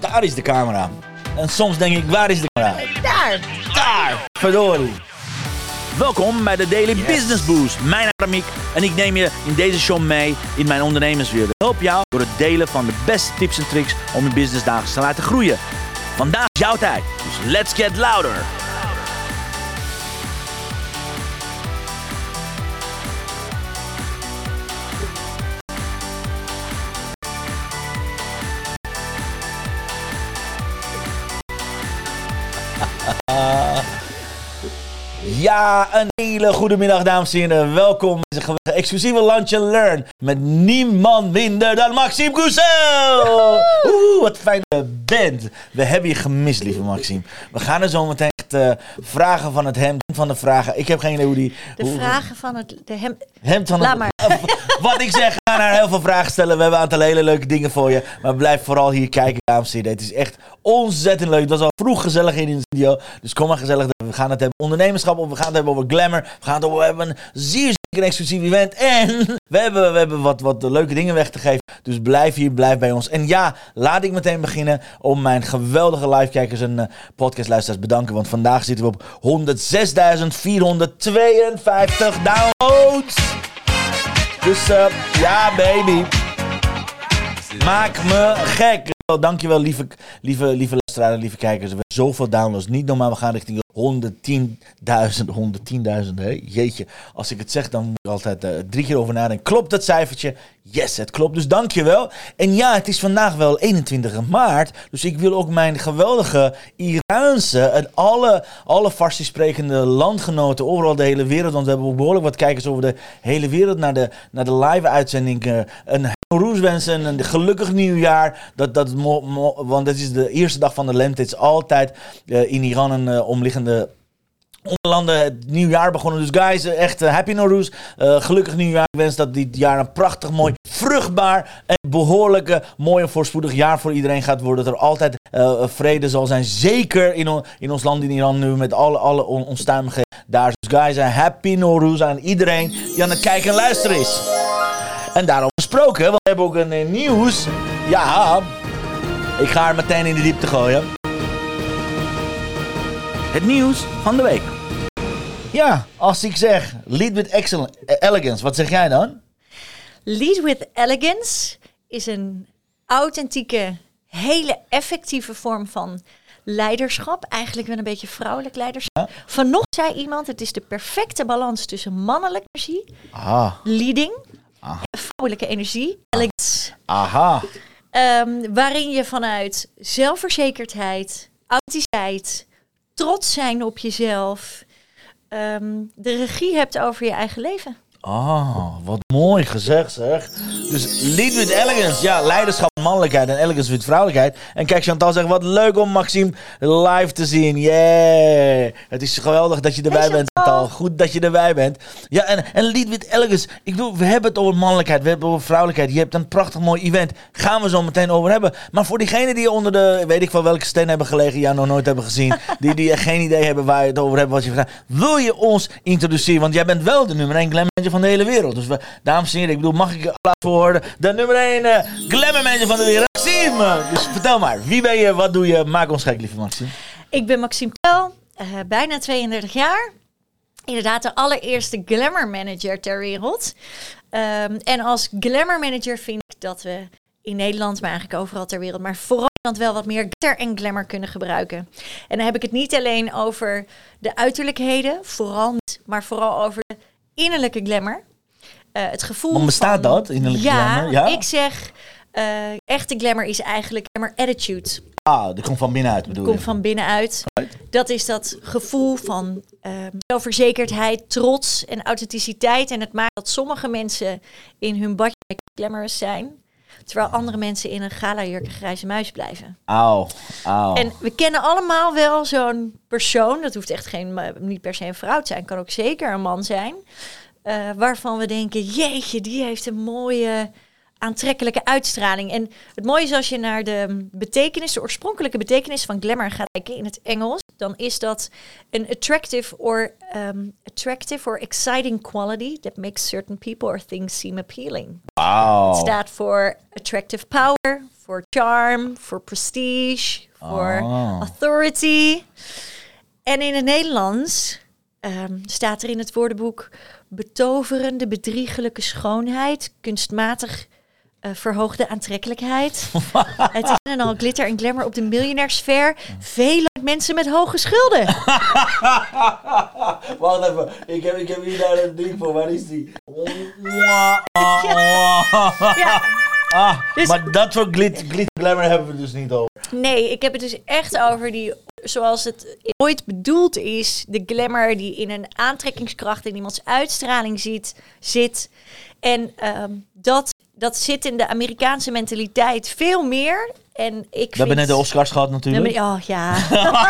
Daar is de camera. En soms denk ik, waar is de camera? Daar! Daar! Verdorie. Welkom bij de Daily Business Boost. Mijn naam is Ramiek en ik neem je in deze show mee in mijn ondernemerswereld. Ik help jou door het delen van de beste tips en tricks om je business dagelijks te laten groeien. Vandaag is jouw tijd, dus let's get louder. Ja, een hele goede middag, dames en heren. Welkom bij deze exclusieve Lunch and Learn met niemand minder dan Maxime Cousel. Oeh, wat fijn dat je bent. We hebben je gemist, lieve Maxime. We gaan er zo meteen echt eh, vragen van het hemd van de vragen. Ik heb geen idee hoe die... De hoe- vragen van het de hem. Hemd van Laat het- maar. Wat ik zeg, ga naar heel veel vragen stellen. We hebben een aantal hele leuke dingen voor je. Maar blijf vooral hier kijken, dames en heren. Het is echt ontzettend leuk. Het was al vroeg gezellig in de studio. Dus kom maar gezellig. We gaan het hebben over ondernemerschap. Of we gaan het hebben over glamour. We gaan het over hebben een zeer zeker exclusief event. En we hebben, we hebben wat, wat leuke dingen weg te geven. Dus blijf hier, blijf bij ons. En ja, laat ik meteen beginnen om mijn geweldige livekijkers en eh, podcastluisteraars bedanken. Want vandaag zitten we op 106.452 downloads. Dus eh, ja, baby. Maak me gek. Wel, Dankjewel, lieve, lieve, lieve luisteraars lieve kijkers. We hebben zoveel downloads. Niet normaal, we gaan richting 110.000. 110.000, hè? Jeetje. Als ik het zeg, dan moet ik altijd eh, drie keer over nadenken. Klopt dat cijfertje? Yes, het klopt. Dus dankjewel. En ja, het is vandaag wel 21 maart. Dus ik wil ook mijn geweldige Iraanse en alle, alle Farsi sprekende landgenoten overal de hele wereld. Want we hebben ook behoorlijk wat kijkers over de hele wereld naar de, naar de live uitzending. eh, een Roes wensen een gelukkig nieuwjaar. Dat, dat, want het is de eerste dag van de lente. Het is altijd eh, in Iran en eh, omliggende landen het nieuwjaar begonnen. Dus guys, eh, echt eh, happy Nowruz. Gelukkig nieuwjaar. Ik wens dat dit jaar een prachtig, mooi, vruchtbaar en behoorlijk eh, mooi en voorspoedig jaar voor iedereen gaat worden. Dat er altijd vrede zal zijn. Zeker in, in ons land in Iran nu met alle, alle on- onstuimigheden daar. Dus guys, happy Nowruz aan iedereen die aan het kijken en luisteren is. En daarover gesproken, want we hebben ook een eh, nieuws. Ja, ik ga er meteen in de diepte gooien. Het nieuws van de week. Ja, als ik zeg lead with excellence, elegance, wat zeg jij dan? Lead with elegance is een authentieke, hele effectieve vorm van leiderschap. Eigenlijk wel een beetje vrouwelijk leiderschap. Vanochtend zei iemand: het is de perfecte balans tussen mannelijke energie, Ah, leading, Ah. en vrouwelijke energie, elegance. aha. Ehm, waarin je vanuit zelfverzekerdheid, authenticiteit, trots zijn op jezelf, ehm, de regie hebt over je eigen leven. Ah, wat mooi gezegd zeg. Dus lead with elegance. Ja, leiderschap, mannelijkheid en elegance with vrouwelijkheid. En kijk, Chantal zegt, wat leuk om Maxime live te zien. Yeah. Het is geweldig dat je erbij Hey, bent, Chantal. Goed dat je erbij bent. Ja, en, en lead with elegance. Ik bedoel, we hebben het over mannelijkheid, we hebben het over vrouwelijkheid. Je hebt een prachtig mooi event. Gaan we zo meteen over hebben. Maar voor diegenen die onder de, weet ik van welke steen hebben gelegen, ja, nog nooit hebben gezien. die, die geen idee hebben waar je het over hebt, wat je vraagt. Wil je ons introduceren? Want jij bent wel de nummer 1 glam manager de hele wereld. Dus we, dames en heren, ik bedoel, mag ik applaus voor de nummer 1 eh glamour manager van de wereld, Maxime. Dus vertel maar, wie ben je, wat doe je? Maak ons gek, lieve Maxime. Ik ben Maxime Kel, eh, bijna 32 jaar. Inderdaad, de allereerste glamour manager ter wereld. Ehm, en als glamour manager vind ik dat we in Nederland, maar eigenlijk overal ter wereld, maar vooral wel wat meer glitter en glamour kunnen gebruiken. En dan heb ik het niet alleen over de uiterlijkheden, vooral maar vooral over de innerlijke glamour. Eh, het gevoel. Maar bestaat van- dat, innerlijke ja, glamour? Ja? ik zeg, eh, echte glamour is eigenlijk glamour attitude Ah, dat komt van binnenuit bedoel komt je? van binnenuit. Dat is dat gevoel van ehm, zelfverzekerdheid, trots en authenticiteit. En het maakt dat sommige mensen in hun badje glamorous zijn. Terwijl andere mensen in een galajurk en grijze muis blijven. Auw, auw. En we kennen allemaal wel zo'n persoon. Dat hoeft echt geen, niet per se een vrouw te zijn. Kan ook zeker een man zijn. eh, waarvan we denken, jeetje, die heeft een mooie aantrekkelijke uitstraling. En het mooie is als je naar de betekenis, de oorspronkelijke betekenis van glamour gaat kijken in het Engels, dan is dat een attractive or um, attractive or exciting quality that makes certain people or things seem appealing. Wauw. Het staat voor attractive power, voor charm, voor prestige, voor Ah. authority. En in het Nederlands ehm, staat er in het woordenboek betoverende, bedriegelijke schoonheid, kunstmatig eh, verhoogde aantrekkelijkheid. het is en al glitter en glamour op de miljonairsfeer. Vele mensen met hoge schulden. Wacht even, ik heb, ik heb hier daar een ding voor. Waar is die? Ja, Ah, Dus- maar dat soort glit, glitter glamour hebben we dus niet over. nee, ik heb het dus echt over die, zoals het ooit bedoeld is, de glamour die in een aantrekkingskracht in iemands uitstraling ziet, zit. En ehm, dat, dat zit in de Amerikaanse mentaliteit veel meer. En ik We vind... hebben net de Oscars gehad natuurlijk. Oh ja.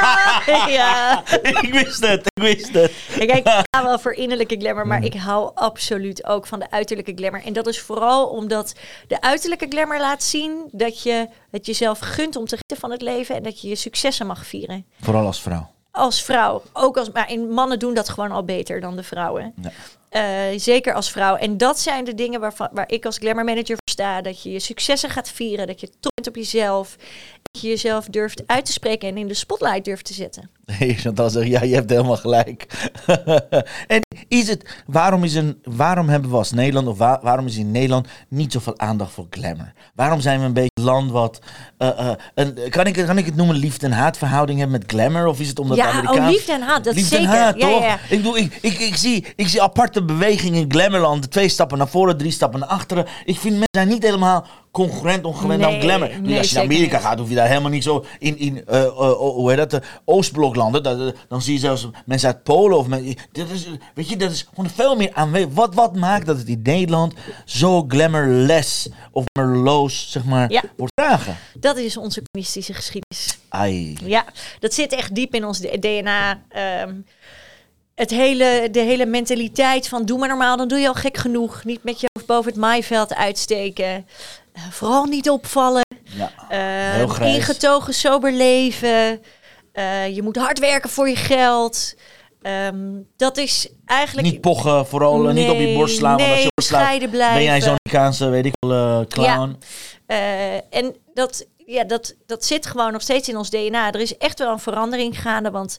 ja. ik wist het, ik wist het. Kijk, ik ga wel voor innerlijke glamour, Mm. maar ik hou absoluut ook van de uiterlijke glamour. En dat is vooral omdat de uiterlijke glamour laat zien dat je het jezelf gunt om te genieten van het leven en dat je je successen mag vieren. Vooral als vrouw. Als vrouw. Ook als, maar in mannen doen dat gewoon al beter dan de vrouwen. Ja. Eh, zeker als vrouw. En dat zijn de dingen waarvan, waar ik als glamour manager voor sta. Dat je je successen gaat vieren. Dat je trots bent op jezelf. Jezelf durft uit te spreken en in de spotlight durft te zetten. Nee, Chantal zegt, ja, je hebt helemaal gelijk. en is het, waarom, is een, waarom hebben we als Nederland, of waar- waarom is in Nederland niet zoveel aandacht voor glamour? Waarom zijn we een beetje land wat, eh, eh, een, kan, ik, kan ik het noemen, liefde- en haatverhouding hebben met glamour? Of is het omdat Ja, de oh, liefde en haat, dat liefde zeker. en haat, Ja, ja, toch? ja. Ik, bedoel, ik, ik, ik, zie, ik zie aparte bewegingen in glamourland. Twee stappen naar voren, drie stappen naar achteren. Ik vind mensen zijn niet helemaal concurrent ongewend aan Nee, glamour. Dus nee, als je naar Amerika niet. gaat, hoef je daar helemaal niet zo in, in eh, eh, hoe heet dat, de Oostbloklanden. Dat, eh, dan zie je zelfs mensen uit Polen of men, dat is, weet je, dat is gewoon veel meer aanwezig. Wat, wat maakt dat het in Nederland zo glamourless of glamourloos, zeg maar, Ja. wordt dragen? Dat is onze communistische geschiedenis. Ai. Ja, dat zit echt diep in ons DNA. Ehm, het hele, de hele mentaliteit van doe maar normaal, dan doe je al gek genoeg. Niet met je hoofd boven het maaiveld uitsteken. Vooral niet opvallen. Ja. Eh, Heel grijs. ingetogen, sober leven. Eh, je moet hard werken voor je geld. Ehm, dat is eigenlijk... Niet pochen, vooral eh, niet op je Nee, borst slaan. want als nee, je bescheiden ben jij zo'n Amerikaanse, weet ik wel, eh, clown. En dat, ja, dat, dat zit gewoon nog steeds in ons DNA. Er is echt wel een verandering gaande, want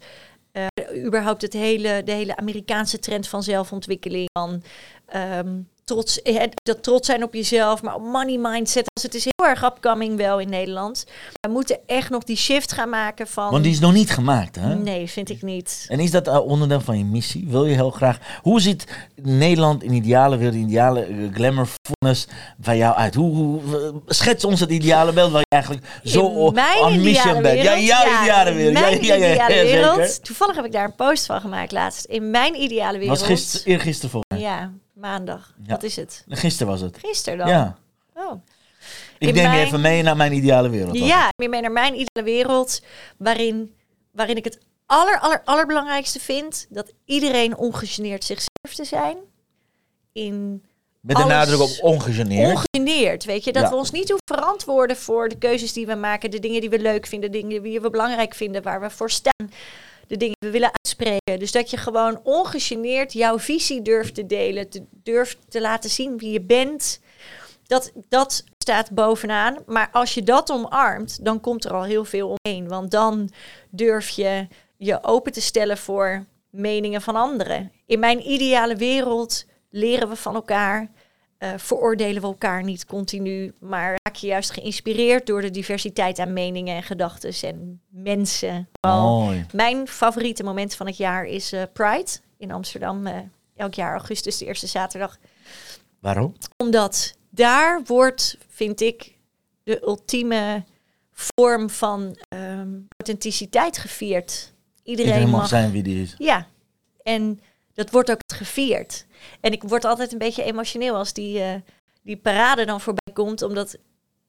überhaupt het hele, de hele Amerikaanse trend van zelfontwikkeling, van ehm, trots, eh, dat trots zijn op jezelf, maar op money mindset, dus het is heel erg upcoming wel in Nederland. We moeten echt nog die shift gaan maken van... Want die is nog niet gemaakt, hè? Nee, vind ik niet. En is dat eh, onderdeel van je missie? Wil je heel graag... Hoe ziet Nederland in ideale wereld, in ideale eh, glamourfulness van jou uit? Hoe, hoe, schets ons het ideale beeld waar je eigenlijk zo In o- mijn on mission bent. ja, jouw ideale wereld. Mijn ja, ja, ja, ideale ja, wereld. Toevallig heb ik daar een post van gemaakt laatst. In mijn ideale wereld. was gister, eergisteren volgens mij. Ja, maandag. Ja. Wat is het? Gisteren was het. Gisteren dan. Ja. Oh. Ik In neem je even mee naar mijn ideale wereld. Ja, meer mee naar mijn ideale wereld, waarin, waarin ik het aller, aller, allerbelangrijkste vind dat iedereen ongegeneerd zichzelf te zijn. In Met de nadruk op ongegeneerd. ongegeneerd, weet je, dat Ja. we ons niet hoeven verantwoorden voor de keuzes die we maken, de dingen die we leuk vinden, de dingen die we belangrijk vinden, waar we voor staan, de dingen die we willen uitspreken. Dus dat je gewoon ongegeneerd jouw visie durft te delen, te, durft te laten zien wie je bent. Dat, dat staat bovenaan. Maar als je dat omarmt, dan komt er al heel veel omheen. Want dan durf je je open te stellen voor meningen van anderen. In mijn ideale wereld leren we van elkaar. Eh, veroordelen we elkaar niet continu, maar raak je juist geïnspireerd door de diversiteit aan meningen en gedachten en mensen. Mooi. Mijn favoriete moment van het jaar is eh, Pride in Amsterdam. eh, elk jaar augustus, de eerste zaterdag Waarom? omdat daar wordt, vind ik, de ultieme vorm van ehm, authenticiteit gevierd. Iedereen, Iedereen mag mag. zijn wie die is. Ja, en dat wordt ook gevierd. En ik word altijd een beetje emotioneel als die, eh, die parade dan voorbij komt. Omdat,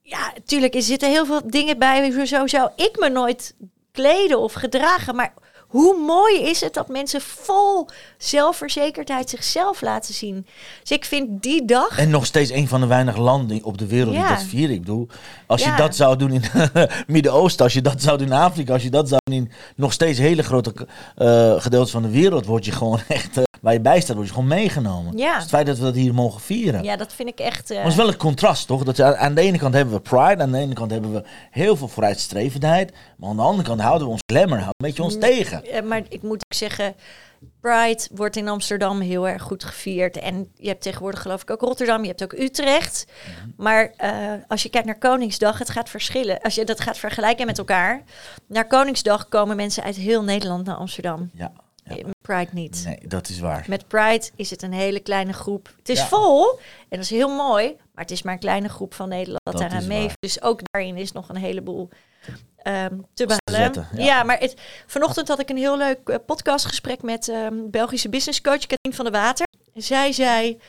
ja, natuurlijk, er zitten heel veel dingen bij. Zo zou ik me nooit kleden of gedragen. Maar hoe mooi is het dat mensen vol zelfverzekerdheid zichzelf laten zien. Dus ik vind die dag... En nog steeds een van de weinige landen op de wereld die Ja. dat vieren. Ik bedoel, als je dat zou doen in Midden-Oosten, als je dat zou doen in Afrika, als je dat zou in nog steeds hele grote uh, gedeeltes van de wereld word je gewoon echt, uh, waar je bij staat, word je gewoon meegenomen. Ja. Dus het feit dat we dat hier mogen vieren. Ja, dat vind ik echt... Maar het is wel een contrast, toch? Dat je, aan de ene kant hebben we pride, aan de ene kant hebben we heel veel vooruitstrevendheid. Maar aan de andere kant houden we ons glamour, houden een beetje ons tegen. Uh, maar ik moet ook zeggen, Pride wordt in Amsterdam heel erg goed gevierd. En je hebt tegenwoordig geloof ik ook Rotterdam, je hebt ook Utrecht. Maar uh, als je kijkt naar Koningsdag, het gaat verschillen. Als je dat gaat vergelijken met elkaar. Naar Koningsdag komen mensen uit heel Nederland naar Amsterdam. Ja. ja. Met Pride niet. Nee, dat is waar. Met Pride is het een hele kleine groep. Het is Ja. vol en dat is heel mooi. Maar het is maar een kleine groep van Nederland dat, daaraan is mee. Dus ook daarin is nog een heleboel ehm, te behalen. zetten, ja. ja. maar het, vanochtend had ik een heel leuk eh, podcastgesprek met ehm, Belgische businesscoach Katrien van der Water. Zij zei...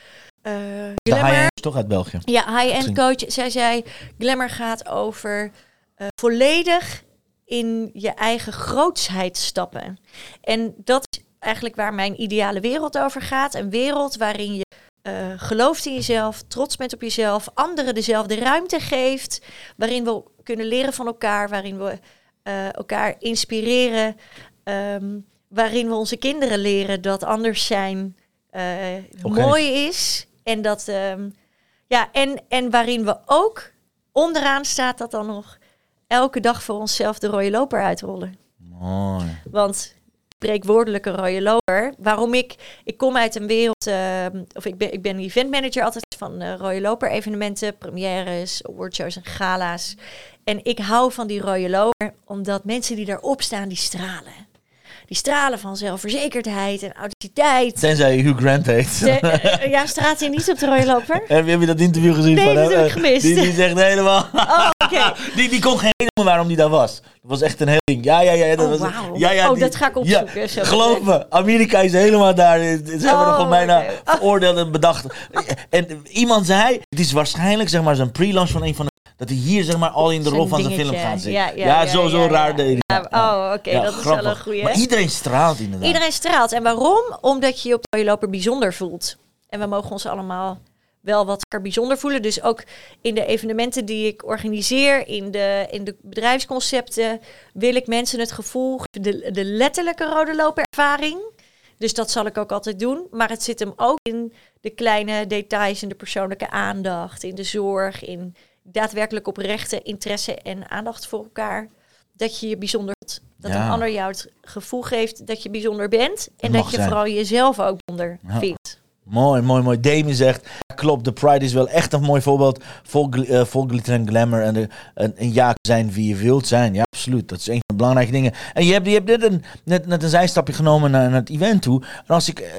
De high-end is toch uit België? ja, high-end coach. Zij zei, glamour gaat over eh, volledig in je eigen grootsheid stappen. En dat is eigenlijk waar mijn ideale wereld over gaat. Een wereld waarin je eh, gelooft in jezelf, trots bent op jezelf, anderen dezelfde ruimte geeft, waarin we kunnen leren van elkaar, waarin we eh, elkaar inspireren, ehm, waarin we onze kinderen leren dat anders zijn eh, Oké. mooi is en dat ehm, ja en en waarin we ook onderaan staat dat dan nog elke dag voor onszelf de rode loper uitrollen. Mooi. Want spreekwoordelijke rode loper. Waarom ik, ik kom uit een wereld, ehm, of ik ben, ik ben event manager altijd van eh, rode loper evenementen, premières, awardshows en gala's. En ik hou van die rode loper, omdat mensen die daarop staan, die stralen. Die stralen van zelfverzekerdheid en authenticiteit. Tenzij je Hugh Grant heet. De, eh, ja, straat hij niet op de rode loper? Heb je, heb je dat interview gezien Nee, van dat heb ik gemist. Die, die zegt helemaal... Oh, oké. die, die kon geen helemaal waarom die daar was. Dat was echt een heel ding. Ja, ja, ja. Dat Oh, was, ja, ja, Oh, die- dat ga ik opzoeken, zo geloof me, Amerika is helemaal daar. Ze hebben Oh, er gewoon bijna oké. veroordeeld en bedacht. En iemand zei, het is waarschijnlijk zeg maar zo'n pre-launch van een van de... Dat hij hier zeg maar al in de rol van zijn dingetje. film gaat zitten. Ja, Ja, ja, ja, zo, zo raar deed hij. Ja, oh, oké, dat is wel een goeie. Maar iedereen straalt inderdaad. Iedereen straalt. En waarom? Omdat je je op de rode loper bijzonder voelt. En we mogen ons allemaal wel wat bijzonder voelen. Dus ook in de evenementen die ik organiseer, in de, in de bedrijfsconcepten, wil ik mensen het gevoel geven, de, de letterlijke rode loperervaring. Dus dat zal ik ook altijd doen. Maar het zit hem ook in de kleine details, in de persoonlijke aandacht, in de zorg, in daadwerkelijk oprechte interesse en aandacht voor elkaar. Dat je je bijzonder. Dat Ja. een ander jou het gevoel geeft dat je bijzonder bent. En dat je zijn. vooral jezelf ook bijzonder Ja. vindt. Mooi, mooi, mooi. Damien zegt, klopt, de Pride is wel echt een mooi voorbeeld. Vol, gl- eh, vol glitter en glamour en de, ja zijn wie je wilt zijn. Ja, absoluut. Dat is een van de belangrijke dingen. En je hebt, je hebt net, een, net, net een zijstapje genomen naar, naar het event toe. En als ik, eh,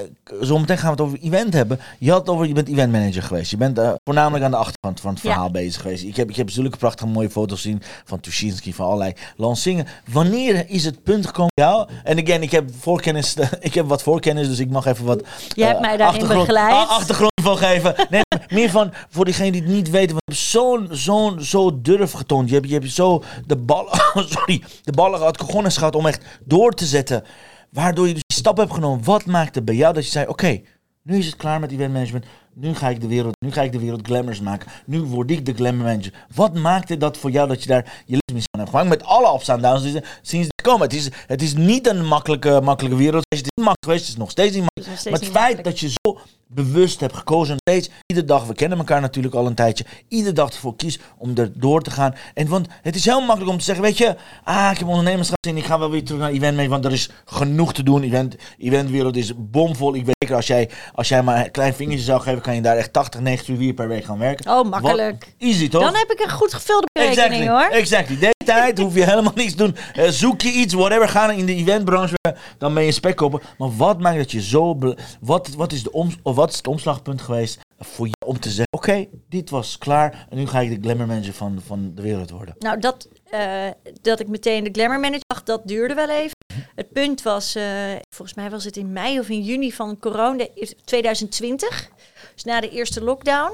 zo meteen gaan we het over event hebben. Je had over, je bent event manager geweest. Je bent eh, voornamelijk aan de achterkant van het Ja. verhaal bezig geweest. Ik heb, ik heb zulke prachtige mooie foto's gezien van Tuschinski, van allerlei lanceringen. Wanneer is het punt gekomen bij jou? En again, ik heb voorkennis, ik heb wat voorkennis, dus ik mag even wat Jij hebt mij daarin begeleid. achtergrond van geven. Nee, meer van voor diegenen die het niet weten. Want je hebt zo'n zo'n zo durf getoond. Je hebt, je hebt zo de ballen, sorry, de ballen gehad, cojones gehad om echt door te zetten. Waardoor je dus die stap hebt genomen. Wat maakte bij jou dat je zei: Oké, nu is het klaar met event management. Nu ga ik de wereld, nu ga ik de wereld glamours maken. Nu word ik de glamour manager. Wat maakte dat voor jou dat je daar je levensmissie aan hebt gemaakt? Met alle ups en downs die sinds dit komen. Het is, het is niet een makkelijke, makkelijke wereld. Het is niet makkelijk geweest. Het is nog steeds niet makkelijk. Het Maar het feit makkelijk. dat je zo bewust hebt gekozen, steeds, iedere dag, we kennen elkaar natuurlijk al een tijdje, iedere dag ervoor kies om er door te gaan. En want het is heel makkelijk om te zeggen, weet je, ah, ik heb ondernemerschap in, ik ga wel weer terug naar event mee, want er is genoeg te doen. Event, eventwereld is bomvol. Ik weet zeker, als jij, als jij maar een klein vingertje zou geven, kan je daar echt 80, 90 uur per week gaan werken. Oh, makkelijk. Wat- easy toch? Dan heb ik een goed gevulde berekening Exactly, hoor. exactly. Deze tijd hoef je helemaal niets te doen. Eh, zoek je iets, whatever, ga in de eventbranche, dan ben je spek kopen. Maar wat maakt dat je zo... Wat, wat, is de om, of wat is het omslagpunt geweest voor je om te zeggen... Oké, dit was klaar en nu ga ik de glamour manager van, van de wereld worden. Nou, dat, eh, dat ik meteen de glamour manager dacht, dat duurde wel even. Het punt was, eh, volgens mij was het in mei of in juni van corona 2020. Dus na de eerste lockdown.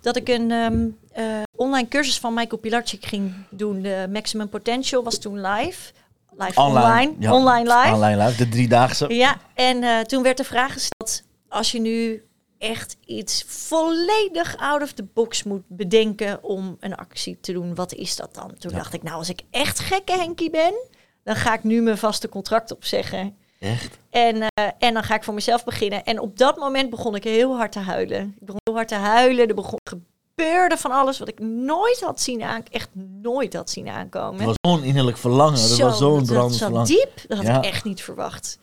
Dat ik een ehm, eh, online cursus van Michael Pilarczyk ging doen. De Maximum Potential was toen live. Live online. ja. Online live. Online live, de driedaagse. Ja, en toen werd de vraag gesteld: als je nu echt iets volledig out of the box moet bedenken om een actie te doen, wat is dat dan? Toen Ja. dacht ik, nou, als ik echt gekke Henkie ben, dan ga ik nu mijn vaste contract opzeggen. Echt? En, eh, en dan ga ik voor mezelf beginnen. En op dat moment begon ik heel hard te huilen. Ik begon heel hard te huilen. Er begon, gebeurde van alles wat ik nooit had zien aan, echt nooit had zien aankomen. Het was zo'n innerlijk verlangen. Dat Zo, was zo'n brandend verlangen. diep. Dat had Ja. ik echt niet verwacht.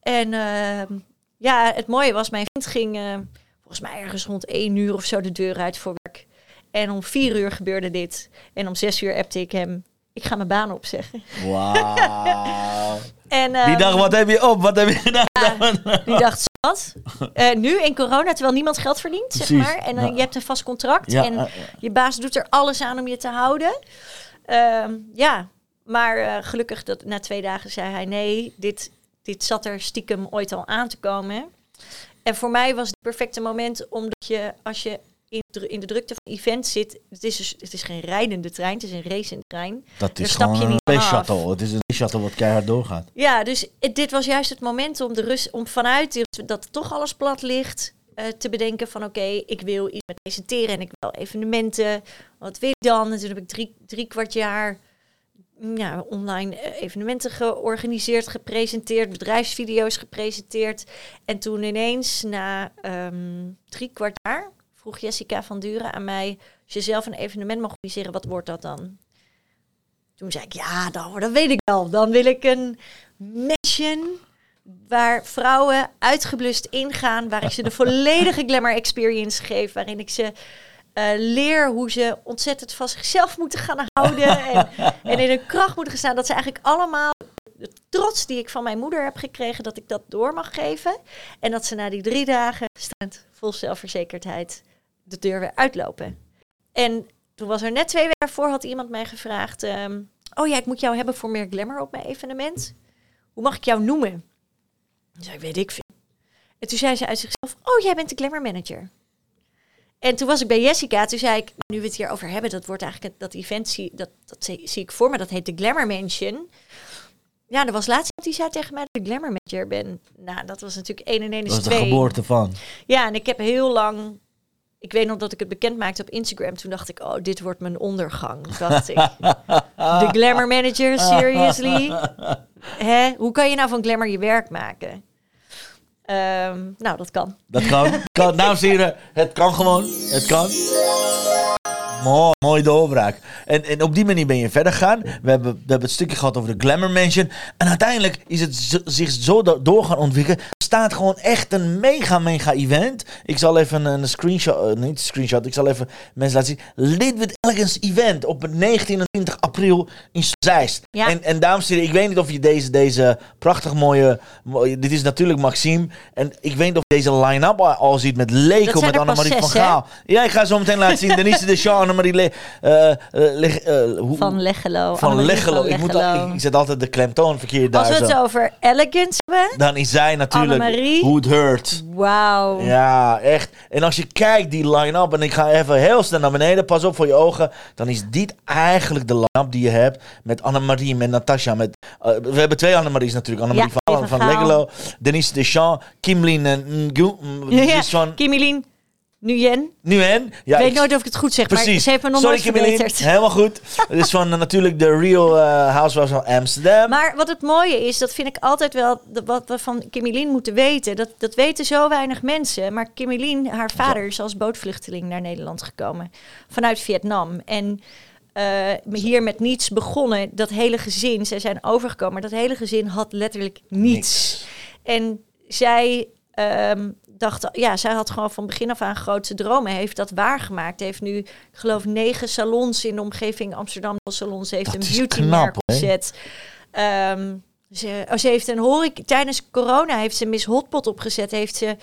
En ehm, ja, het mooie was, mijn vriend ging eh, volgens mij ergens rond één uur of zo de deur uit voor werk. En om vier uur gebeurde dit. En om zes uur appte ik hem, ik ga mijn baan opzeggen. Wauw. En, Die ehm, dacht, wat heb je op? Wat heb je gedaan? Die dacht, wat? Eh, nu in corona, terwijl niemand geld verdient, zeg maar. En dan ja. je hebt een vast contract. Ja, en eh, je baas doet er alles aan om je te houden. Ehm, ja, maar eh, gelukkig dat na twee dagen zei hij nee, dit, dit zat er stiekem ooit al aan te komen. En voor mij was het perfecte moment omdat je als je in, de drukte van event zit, het is, dus, het is geen rijdende trein, het is een racende trein. dat is stap gewoon je een space shuttle. Het is een shuttle wat keihard doorgaat. Ja, dus het- dit was juist het moment om, de rust, om vanuit die- dat toch alles plat ligt, eh, te bedenken van oké, ik wil iets met presenteren en ik wil evenementen. Wat wil ik dan? En toen heb ik drie, drie kwart jaar ja, online eh, evenementen georganiseerd, gepresenteerd, bedrijfsvideo's gepresenteerd. En toen ineens, na ehm, drie kwart jaar, vroeg Jessica van Duren aan mij, als je zelf een evenement mag organiseren, wat wordt dat dan? Toen zei ik, ja, dan, dat weet ik wel. Dan wil ik een mansion waar vrouwen uitgeblust ingaan, waar ik ze de volledige glamour experience geef, waarin ik ze leer hoe ze ontzettend van zichzelf moeten gaan houden en, en in hun kracht moeten gaan staan. Dat ze eigenlijk allemaal de trots die ik van mijn moeder heb gekregen, dat ik dat door mag geven. En dat ze na die drie dagen staand vol zelfverzekerdheid de deur weer uitlopen. En toen was er net twee weken voor, had iemand mij gevraagd: ehm, Oh ja, ik moet jou hebben voor meer glamour op mijn evenement. Hoe mag ik jou noemen? Toen zei ik, weet ik veel. En toen zei ze uit zichzelf: Oh, jij bent de glamour manager. En toen was ik bij Jessica. Toen zei ik, nu we het hier over hebben, dat wordt eigenlijk dat event, zie, dat, dat zie, zie ik voor me. Dat heet de Glamour Mansion. Ja, er was laatst iemand die zei tegen mij dat ik glamour manager ben. Nou, dat was natuurlijk 1 en 1 is Dat is de 2. geboorte van. Ja, en ik heb heel lang. Ik weet nog dat ik het bekend maakte op Instagram. Toen dacht ik, oh, dit wordt mijn ondergang. Dacht ik. De Glamour Manager, seriously? Hè? Hoe kan je nou van glamour je werk maken? Ehm, nou, dat kan. Dat kan. kan. Dames en het kan gewoon. Het kan. Mooi, mooie doorbraak. En, en op die manier ben je verder gegaan. We hebben, we hebben het stukje gehad over de Glamour Mansion. En uiteindelijk is het zich zo do- door gaan ontwikkelen. Er staat gewoon echt een mega, mega event. Ik zal even een screenshot, eh, niet een screenshot, ik zal even mensen laten zien. Liquid Elegance Event op het 19 en 20 april in Zeist. Ja. En, en dames en heren, ik weet niet of je deze, deze prachtig mooie, mooie... Dit is natuurlijk Maxime. En ik weet niet of je deze line-up al, al ziet met Leko, zijn met Annemarie van hè? Gaal. Ja, ik ga zo meteen laten zien. Denise de Shaw, Annemarie Le, eh, eh, Le- hoe- Van Leggelo. van Annemarie Leggelo. Ik, moet, Leggelo. ik, ik zet altijd de klemtoon verkeerd daar Als we het zo. over elegance hebben. Dan is zij natuurlijk Annemarie. Who It Hurt. Wauw. Ja, echt. En als je kijkt die line-up, en ik ga even heel snel naar beneden, pas op voor je ogen, dan is dit eigenlijk de line-up die je hebt met Annemarie, met Natasha, met... eh, we hebben twee Annemaries natuurlijk. Annemarie Ja, van, van Denise Deschamps, Kimlin en Ngu. Ja, van Nguyen. nu en? Ja, ik weet ik- nooit of ik het goed zeg, maar Precies. ze heeft me nog Sorry, nooit. Helemaal goed. Het is van eh, natuurlijk de Real eh, Housewives of Amsterdam. Maar wat het mooie is, dat vind ik altijd wel, wat we van Kimilien moeten weten. Dat, dat weten zo weinig mensen. Maar Kimilien, haar vader, is als bootvluchteling naar Nederland gekomen. Vanuit Vietnam. En eh, hier met niets begonnen. Dat hele gezin, zij zijn overgekomen. Maar dat hele gezin had letterlijk niets. En zij ehm, dacht, ja, zij had gewoon van begin af aan grote dromen. Heeft dat waargemaakt. Heeft nu, ik geloof, negen salons in de omgeving Amsterdam. Salons heeft Dat een is beautymerk opgezet. Ehm, ze, oh, ze heeft een horeca. Tijdens corona heeft ze Miss Hotpot opgezet. Heeft ze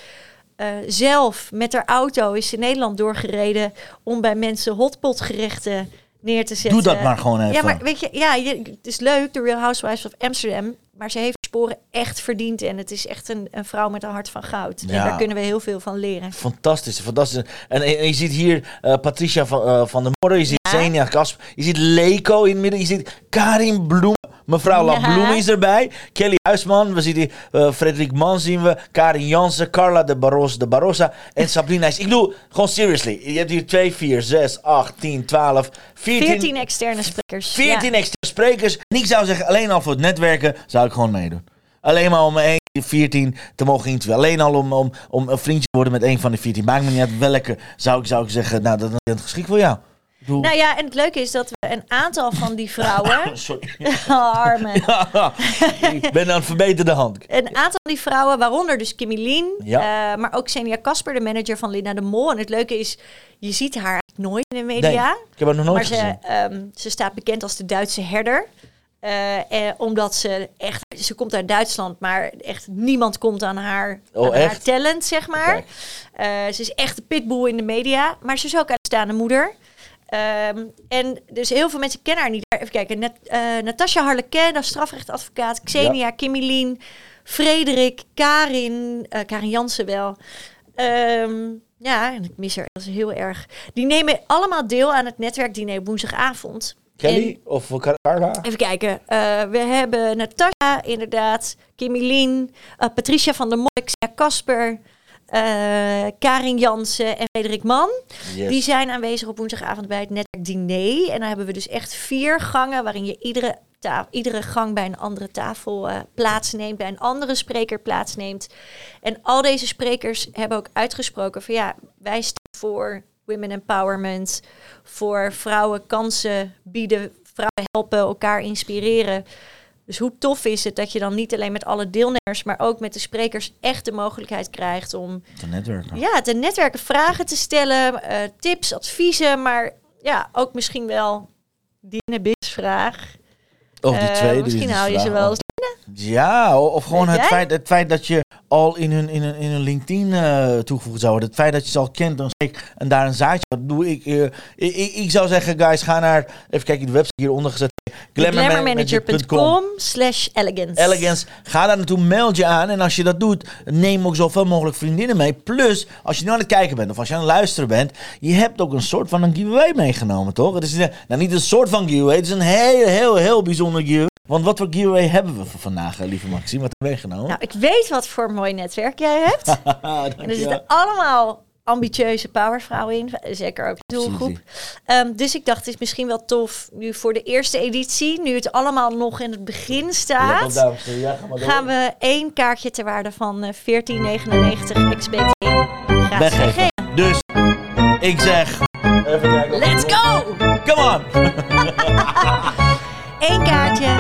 eh, zelf met haar auto is ze Nederland doorgereden om bij mensen hotpotgerechten neer te zetten. Doe dat maar gewoon even. Ja, maar weet je, ja, je, het is leuk, de Real Housewives of Amsterdam. Maar ze heeft sporen echt verdiend. En het is echt een, een vrouw met een hart van goud. Ja. En daar kunnen we heel veel van leren. Fantastisch, fantastisch. En, en- en je ziet hier eh, Patricia van, eh, van der Morren, je ziet Ja. Xenia Kasp, je ziet Leko in het midden, je ziet Karin Bloem. Mevrouw Ja. Labloem is erbij. Kelly Huisman. We zien die eh, Frederik Mann zien we. Karin Jansen. Carla de Barros de Barossa. En Sabrina is... Ik bedoel, gewoon seriously. Je hebt hier 2, 4, 6, 8, 10, 12, 14... 14 externe sprekers. 14 Ja. extra sprekers. En ik zou zeggen, alleen al voor het netwerken zou ik gewoon meedoen. Alleen maar om 1, 14 te mogen interviewen. Alleen al om, om, om een vriendje te worden met een van de 14. Maakt me niet uit welke, zou ik, zou ik zeggen. Nou, dat is het geschikt voor jou. Nou ja, en het leuke is dat we een aantal van die vrouwen... Sorry. Oh, arme. ik ben aan het verbeterde hand. Een aantal van die vrouwen, waaronder dus Kimmy Lien, Ja. eh, maar ook Xenia Kasper, de manager van Linda de Mol. En het leuke is, je ziet haar nooit in de media. Nee, ik heb haar nog nooit maar gezien. ze, ehm, ze staat bekend als de Duitse herder. Eh, eh, omdat ze echt, ze komt uit Duitsland, maar echt niemand komt aan haar, Oh, aan haar talent, zeg maar. Eh, ze is echt de pitbull in de media, maar ze is ook uitstaande moeder. Ehm, en dus heel veel mensen kennen haar niet. Even kijken, Nat, eh, Natasja Harleken, dat is strafrechtadvocaat. Xenia, Lien, Frederik, Karin, eh, Karin Jansen wel. Ehm, ja, en ik mis dus heel erg. Die nemen allemaal deel aan het netwerkdiner woensdagavond. Kelly of Carla? Even kijken. eh, we hebben Natasja, inderdaad. Eh, Patricia van der Moek. Xenia Eh, Karin Jansen en Frederik Mann. Yes. Die zijn aanwezig op woensdagavond bij het netwerkdiner. En dan hebben we dus echt vier gangen waarin je iedere, iedere gang bij een andere tafel eh, plaatsneemt, bij een andere spreker plaatsneemt. En al deze sprekers hebben ook uitgesproken van ja, wij staan voor women empowerment, voor vrouwen kansen bieden, vrouwen helpen, elkaar inspireren. Dus hoe tof is het dat je dan niet alleen met alle deelnemers, maar ook met de sprekers echt de mogelijkheid krijgt om Te netwerken. ja, te netwerken, vragen te stellen, eh, tips, adviezen, maar ja, ook misschien wel die vraag. Of die Eh, tweede. die misschien is hou je ze wel eens. Ja, o- of gewoon het feit, het feit dat je al in hun, in hun, in hun LinkedIn eh, toegevoegd zou worden. Het feit dat je ze al kent dan steek, en daar een zaadje. Dat doe ik, ik, ik. Ik zou zeggen, guys, ga naar. Even kijken, de website hieronder gezet. Glamourmanager.com slash elegance. Elegance. Ga daar naartoe, meld je aan. En als je dat doet, neem ook zoveel mogelijk vriendinnen mee. Plus, als je nu aan het kijken bent of als je aan het luisteren bent, je hebt ook een soort van een giveaway meegenomen, toch? Het is een- nou niet een soort van giveaway, het is een heel, heel, heel bijzonder giveaway. Want wat voor giveaway hebben we voor vandaag, eh, lieve Maxime? Wat heb je meegenomen? Nou, ik weet wat voor mooi netwerk jij hebt. en er zitten allemaal ambitieuze powervrouwen in. Zeker ook de doelgroep. Ehm, dus ik dacht, het is misschien wel tof nu voor de eerste editie, nu het allemaal nog in het begin staat. dames. Ja, ga gaan we één kaartje ter waarde van eh, 14,99 XBT gratis weggeven. Dus, ik zeg... Even kijken. Let's go! Come on! Eén kaartje.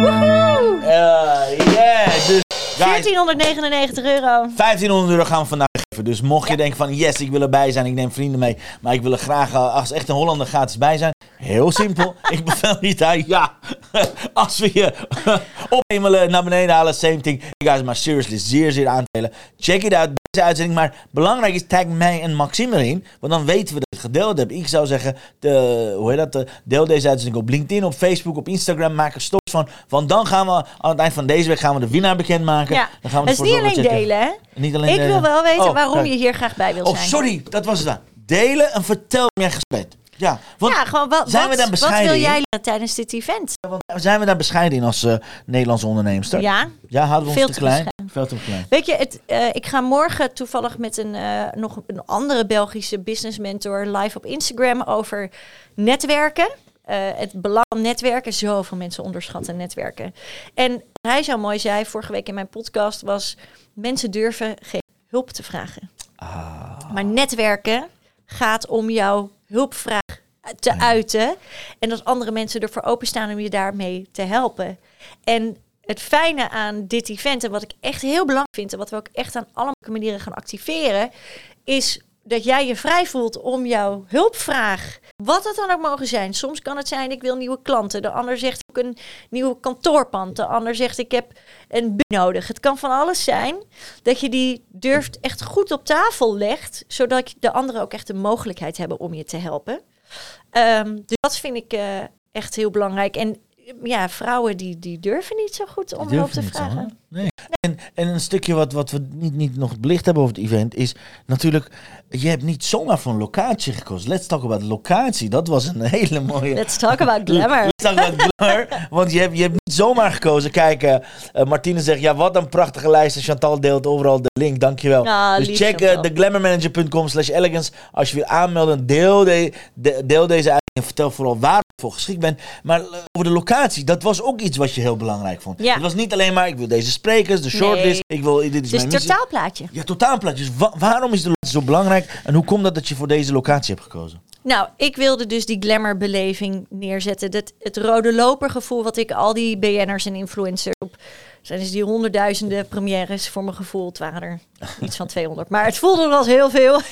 Woehoe! Uh, yeah, dus... Guys, 1499 euro. 1500 euro gaan we vandaag geven. Dus mocht je denken van yes, ik wil erbij zijn, ik neem vrienden mee, maar ik wil er graag eh, als echt een Hollander gratis bij zijn. Heel simpel. ik bevel niet aan ja. als we je opnemelen naar beneden halen, same thing. You guys, maar seriously, zeer zeer aantelen. Check it out, deze uitzending. Maar belangrijk is, tag mij en Maxime erin, want dan weten we dat je het gedeeld hebt. Ik zou zeggen, de, hoe heet dat, deel deze uitzending op LinkedIn, op Facebook, op Instagram, maak er stories van. Want dan gaan we aan het eind van deze week gaan we de winnaar bekendmaken. Ja, Dan gaan we het is niet alleen delen, hè? niet alleen Ik delen. wil wel weten Oh, waarom kijk. je hier graag bij wil Oh, zijn. sorry, dat was het dan. Delen en vertel wie jij gespeeld. Ja, want ja, gewoon wat, zijn we daar wat bescheiden wil in? jij leren tijdens dit event? want zijn we daar bescheiden in als eh, Nederlandse onderneemster? Ja, Ja, houden we ons Veel te te klein? Veel te klein. Weet je, het, eh, ik ga morgen toevallig met een, eh, nog een andere Belgische business mentor live op Instagram over netwerken. Het belang van netwerken. Zoveel mensen onderschatten netwerken. En hij zo mooi zei vorige week in mijn podcast was... mensen durven geen hulp te vragen. Ah, Maar netwerken gaat om jouw hulpvraag te uiten. En dat andere mensen ervoor openstaan om je daarmee te helpen. En het fijne aan dit event, en wat ik echt heel belangrijk vind, en wat we ook echt aan alle manieren gaan activeren, is dat jij je vrij voelt om jouw hulpvraag, wat het dan ook mogen zijn. Soms kan het zijn, ik wil nieuwe klanten. De ander zegt, ik heb een nieuwe kantoorpand. De ander zegt, ik heb een bu nodig. Het kan van alles zijn dat je die durft echt goed op tafel legt, zodat de anderen ook echt de mogelijkheid hebben om je te helpen. Ehm, dus dat vind ik eh, echt heel belangrijk. En ja, vrouwen die, die durven niet zo goed om hulp te zo, vragen. En, en een stukje wat, wat we niet, niet nog belicht hebben over het event is natuurlijk, je hebt niet zomaar voor een locatie gekozen. Let's talk about locatie. Dat was een hele mooie. Let's talk about glamour. Let's talk about glamour. Want je hebt, je hebt niet zomaar gekozen. Kijk, eh eh, Martine zegt, ja, wat een prachtige lijst. En Chantal deelt overal de link. Dankjewel. Ah, dus check uh, Chantal. theglamourmanager.com slash elegance. Als je wil aanmelden, deel, de, de- deel deze uit. En vertel vooral waar je voor geschikt bent. Maar eh, over de locatie, dat was ook iets wat je heel belangrijk vond. Ja. Het was niet alleen maar, ik wil deze sprekers, de shortlist. Ik wil, dit is Dus mijn totaalplaatje. Ja, totaalplaatje. Dus wa- waarom is de locatie zo belangrijk? En hoe komt dat dat je voor deze locatie hebt gekozen? Nou, ik wilde dus die glamourbeleving neerzetten. Dat, het rode lopergevoel wat ik al die BN'ers en influencers op... zijn dus die honderdduizenden premières voor mijn gevoel. Het waren er iets van 200, maar het voelde als heel veel.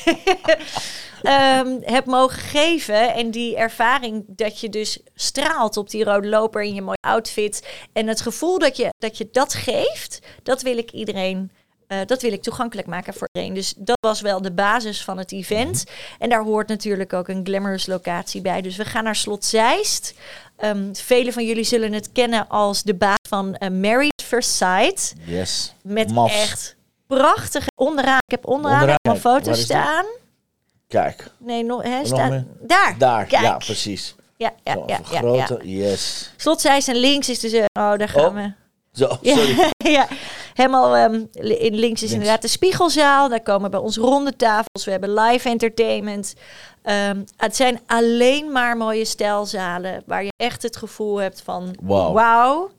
Ehm, heb mogen geven. En die ervaring dat je dus straalt op die rode loper in je mooie outfit. En het gevoel dat je dat, je dat geeft, dat wil ik iedereen... eh, dat wil ik toegankelijk maken voor iedereen. Dus dat was wel de basis van het event. En daar hoort natuurlijk ook een glamorous locatie bij. Dus we gaan naar Slot Zeist. Ehm Velen van jullie zullen het kennen als de baas van eh, Married First Sight. Yes. Met echt prachtige onderaan. Ik heb onderaan, Onderaan, allemaal waar foto's staan. Kijk, Nee, nog, staan. meer? Daar. daar. Kijk. Ja, precies. Ja, ja, Zo, ja, ja, grote, ja. yes. Slot Zeist en links is dus... oh, daar gaan Oh. we. Zo, sorry. ja, helemaal ehm, in links is inderdaad de spiegelzaal. Daar komen bij ons ronde tafels. We hebben live entertainment. Ehm, het zijn alleen maar mooie stijlzalen waar je echt het gevoel hebt van Wauw. wauw.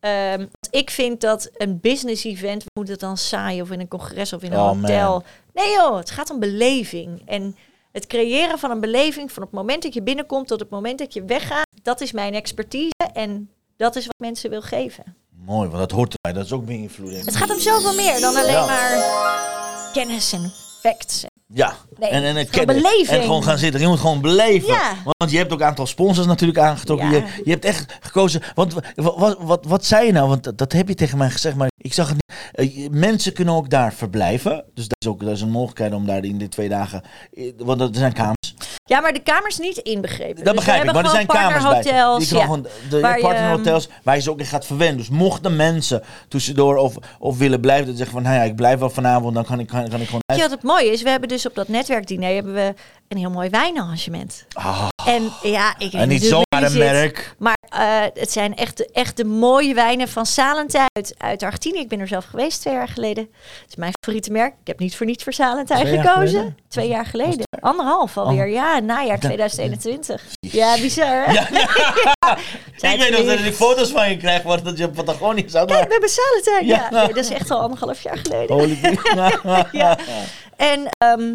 Ehm, ik vind dat een business event, moet het dan saai of in een congres of in een Oh, hotel. man. Nee joh, het gaat om beleving. En het creëren van een beleving van het moment dat je binnenkomt tot het moment dat je weggaat, dat is mijn expertise en dat is wat mensen wil geven. Mooi, want dat hoort erbij. Dat is ook invloed. Het gaat om zoveel meer dan alleen Ja. maar kennis en facts. Ja, Nee, en, en het beleving. En gewoon gaan zitten. Je moet gewoon beleven. Ja. Want je hebt ook een aantal sponsors natuurlijk aangetrokken. Ja. Je, je hebt echt gekozen. Want wat, wat, wat, wat zei je nou? Want dat, dat heb je tegen mij gezegd. Maar ik zag het niet. Je- mensen kunnen ook daar verblijven. Dus dat is ook dat is een mogelijkheid om daar in de twee dagen. eh, Want er zijn kamers. Ja, maar de kamers niet inbegrepen. Dat Dus begrijp ik. Maar er zijn kamers bij. Die ja. gewoon, de Waar partnerhotels waar je ze ook in gaat verwennen. Dus mochten mensen tussendoor of, of willen blijven. Dan zeggen van, nou ja, ik blijf wel vanavond. Dan kan ik, kan, kan ik gewoon uit. wat het mooie is? We hebben dus op dat netwerkdiner hebben we een heel mooi wijnarrangement. Ah, En ja, ik en niet zomaar een merk. Maar eh, het zijn echt, de- echt de mooie wijnen van Salentijn uit, uit Argentinië. Ik ben er zelf geweest twee jaar geleden. Het is mijn favoriete merk. Ik heb niet voor niets voor Salentijn jaar gekozen. geleden? Twee jaar geleden. Anderhalf alweer. Ja, najaar 2021. Ja, bizar. hè? Ja, ik weet nog dat ik foto's van je krijg, wordt dat je op Patagonië zat. Kijk, Maar... we hebben Salentijn. Ja, Ja. Nee, dat is echt al anderhalf jaar geleden. Holy Ja. En ehm,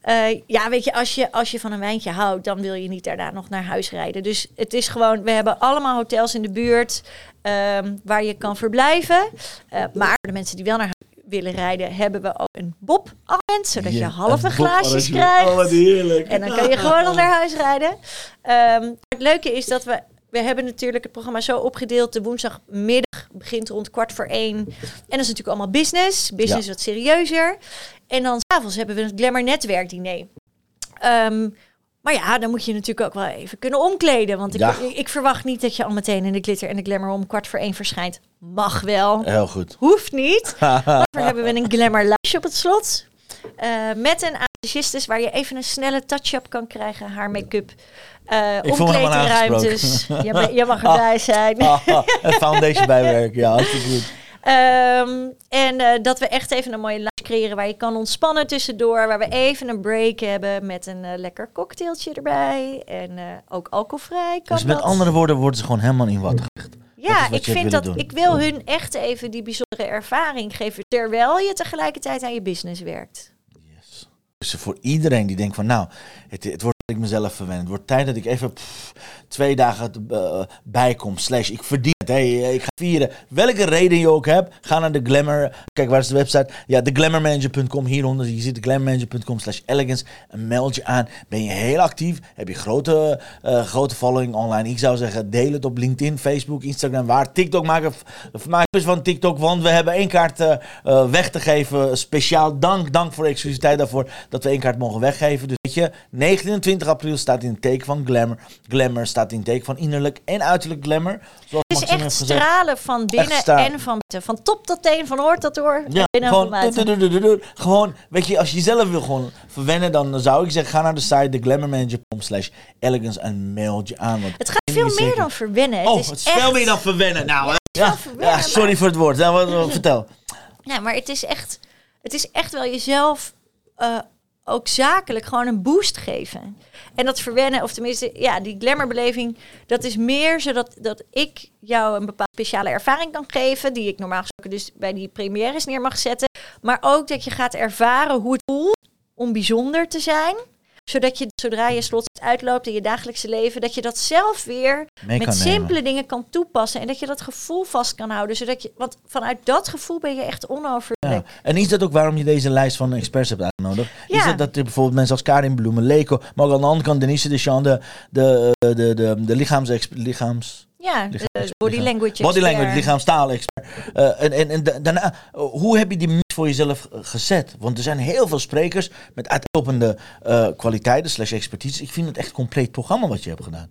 eh, ja, weet je als, je, als je van een wijntje houdt, dan wil je niet daarna nog naar huis rijden. Dus het is gewoon, we hebben allemaal hotels in de buurt ehm, waar je kan verblijven. Eh, maar voor de mensen die wel naar huis willen rijden, hebben we ook een Bob-abonnement, zodat je halve glaasjes krijgt. Oh, wat heerlijk. En dan kan je gewoon al naar huis rijden. Ehm, het leuke is dat we... We hebben natuurlijk het programma zo opgedeeld. De woensdagmiddag begint rond kwart voor één. En dat is natuurlijk allemaal business. Business wat serieuzer. En dan s'avonds hebben we het Glamour Netwerkdiner. Ehm maar ja, dan moet je natuurlijk ook wel even kunnen omkleden. Want ik, Ja. ik, ik verwacht niet dat je al meteen in de glitter en de glamour om kwart voor één verschijnt. Mag wel. Heel goed. Hoeft niet. Daarvoor hebben we een glamour lounge op het slot. Eh, met een assistes waar je even een snelle touch-up kan krijgen. Haar make-up. Eh Ik voel me helemaal omkleedruimtes. Je, ma- je mag erbij zijn. Ah, ah, een foundation bijwerken, ja, goed. Ehm, en eh, dat we echt even een mooie lounge creëren waar je kan ontspannen tussendoor. Waar we even een break hebben met een eh, lekker cocktailtje erbij. En eh, ook alcoholvrij kan Dus met dat. andere woorden worden ze gewoon helemaal in wat gelegd. Ja, wat ik vind dat doen. ik wil hun echt even die bijzondere ervaring geven. Terwijl je tegelijkertijd aan je business werkt. Yes. Dus voor iedereen die denkt van nou, het, het wordt ik mezelf verwen. Het wordt tijd dat ik even twee dagen uh, bijkom. Slash, ik verdien het. Eh, ik ga vieren. Welke reden je ook hebt, ga naar de Glamour. Kijk, waar is de website? Ja, theglamourmanager.com. Hieronder, je ziet theglamourmanager.com slash elegance. En meld je aan. Ben je heel actief? Heb je grote, uh, grote following online? Ik zou zeggen, deel het op LinkedIn, Facebook, Instagram. Waar TikTok. Maak van TikTok, want we hebben één kaart weg te geven. Speciaal dank, dank voor de exclusiviteit daarvoor dat we één kaart mogen weggeven. Dus weet je, 19 en 20 april staat in het teken van glamour. Glamour staat in het teken van innerlijk en uiterlijk glamour. Het is echt stralen van binnen en van. Van top tot teen, van oor tot oor. Ja, gewoon, gewoon, weet je, als je jezelf wil gewoon verwennen, dan zou ik zeggen, ga naar de site theglamourmanager.com slash elegance en meld je aan. Het gaat veel meer dan verwennen. Het oh, is het is veel meer dan verwennen. Nou, ja, ja, sorry voor het woord. Ja, wat, wat- vertel. Ja, maar het is echt, het is echt wel jezelf eh, ook zakelijk gewoon een boost geven. En dat verwennen, of tenminste, ja, die glamourbeleving, dat is meer zodat dat ik jou een bepaalde speciale ervaring kan geven, die ik normaal gesproken dus bij die premières neer mag zetten. Maar ook dat je gaat ervaren hoe het voelt om bijzonder te zijn. Zodat je, zodra je slot uitloopt in je dagelijkse leven, dat je dat zelf weer met nemen. simpele dingen kan toepassen. En dat je dat gevoel vast kan houden. Zodat je, want vanuit dat gevoel ben je echt Ja. onoverwinnelijk. En is dat ook waarom je deze lijst van experts hebt uitgenodigd? Is Ja. dat dat er bijvoorbeeld mensen als Karin Bloemen, Leko, maar ook aan de andere kant Denise de Chan, de, de, de, de, de, de lichaams, lichaams, Ja, Lichaam- de body lichaam- language. body language, lichaamstaal expert. Eh, en, en, en da- daarna, eh, hoe heb je die mix voor jezelf eh, gezet? Want er zijn heel veel sprekers met uitlopende eh, kwaliteiten slash expertise. Ik vind het echt een compleet programma wat je hebt gedaan.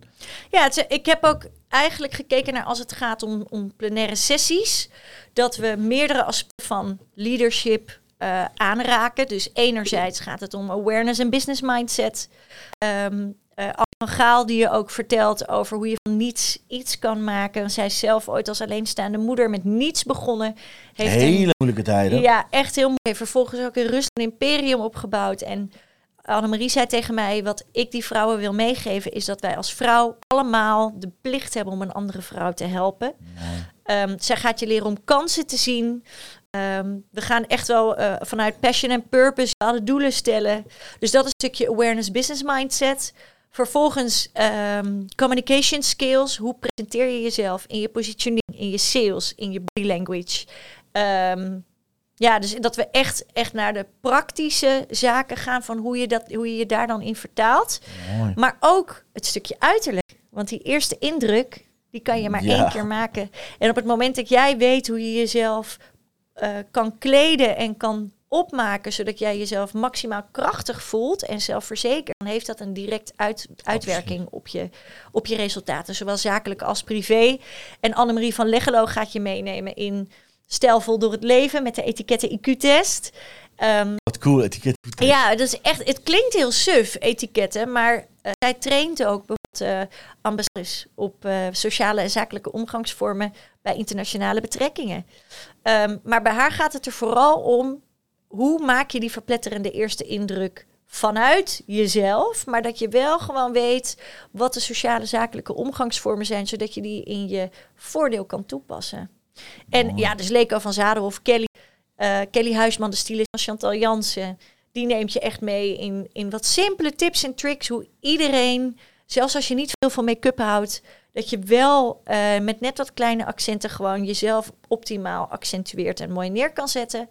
Ja, het ik heb ook eigenlijk gekeken naar als het gaat om, om plenaire sessies. Dat we meerdere aspecten van leadership eh, aanraken. Dus enerzijds gaat het om awareness en business mindset. Ehm eh, Anne van Gaal die je ook vertelt over hoe je van niets iets kan maken. Zij is zelf ooit als alleenstaande moeder met niets begonnen. Heeft een- Hele moeilijke tijden. Ja, echt heel. Heeft vervolgens ook in rust een imperium opgebouwd. En Annemarie zei tegen mij, wat ik die vrouwen wil meegeven, is dat wij als vrouw allemaal de plicht hebben om een andere vrouw te helpen. Ehm, zij gaat je leren om kansen te zien. Ehm, we gaan echt wel eh, vanuit passion en purpose alle doelen stellen. Dus dat is een stukje awareness business mindset. Vervolgens ehm, communication skills. Hoe presenteer je jezelf in je positioning, in je sales, in je body language. Ehm, ja, dus dat we echt, echt naar de praktische zaken gaan van hoe je, dat, hoe je je daar dan in vertaalt. Mooi. Maar ook het stukje uiterlijk. Want die eerste indruk, die kan je maar Ja. één keer maken. En op het moment dat jij weet hoe je jezelf eh, kan kleden en kan opmaken, zodat jij jezelf maximaal krachtig voelt en zelfverzekerd, dan heeft dat een direct uit, uitwerking op je, op je resultaten, zowel zakelijk als privé. En Annemarie van Leggelo gaat je meenemen in stijlvol door het leven met de etiketten IQ-test. Ehm, Wat cool etiket. ja, dat is echt. Het klinkt heel suf, etiketten, maar eh, zij traint ook bijvoorbeeld ambassadeurs op eh, sociale en zakelijke omgangsvormen bij internationale betrekkingen. Ehm, maar bij haar gaat het er vooral om hoe maak je die verpletterende eerste indruk vanuit jezelf, maar dat je wel gewoon weet wat de sociale zakelijke omgangsvormen zijn, zodat je die in je voordeel kan toepassen. En ja, dus Leko van Zadenhof, Kelly, eh, Kelly Huisman, de stylist van Chantal Jansen, die neemt je echt mee in, in wat simpele tips en tricks, hoe iedereen, zelfs als je niet veel van make-up houdt, dat je wel eh, met net wat kleine accenten gewoon jezelf optimaal accentueert en mooi neer kan zetten.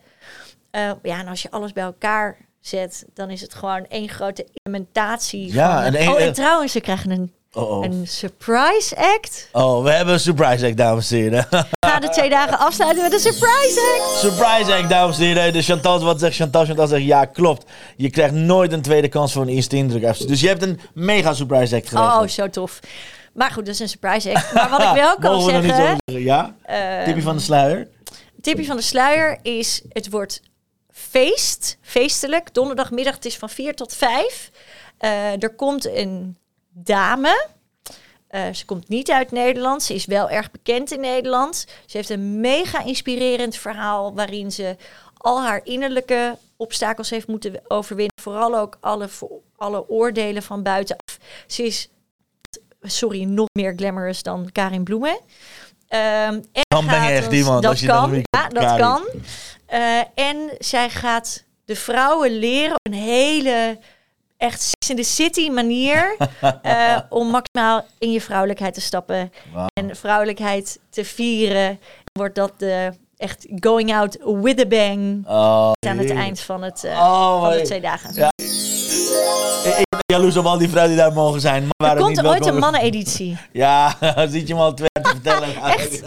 Eh, ja, en als je alles bij elkaar zet, dan is het gewoon één grote implementatie. Ja, van, en één- oh, en trouwens, ze krijgen een, Oh, oh. een surprise act. oh, we hebben een surprise act, dames en heren. Ga de twee dagen afsluiten met een surprise act. surprise act, dames en heren. De Chantal, wat zegt Chantal? Chantal zegt, ja, klopt. Je krijgt nooit een tweede kans voor een eerste indruk. Dus je hebt een mega surprise act geregeld. Oh, zo tof. Maar goed, dat is een surprise act. Maar wat ik wel kan Mogen we nog niet zeggen... zo zeggen? Ja? eh, Tipje van de sluier? tipje van de sluier is... Het wordt feest, feestelijk. Donderdagmiddag, het is van 4 tot 5. Eh, er komt een dame... Eh, ze komt niet uit Nederland. Ze is wel erg bekend in Nederland. Ze heeft een mega inspirerend verhaal waarin ze al haar innerlijke obstakels heeft moeten overwinnen. Vooral ook alle, alle oordelen van buitenaf. Ze is, sorry, nog meer glamorous dan Karin Bloemen. Ehm, en Dan ben je echt iemand, Dat als je kan, ja, dat Karin. kan. Eh, en zij gaat de vrouwen leren op een hele echt Sex in the City manier eh, om maximaal in je vrouwelijkheid te stappen en vrouwelijkheid te vieren. Wordt dat de echt going out with a bang Oh, aan het eind van, het, eh, Oh, van de twee dagen. Ja. Ik ben jaloers op al die vrouwen die daar mogen zijn. Maar Er komt niet ooit een manneneditie. Ja, ziet je hem al twee te vertellen. Echt?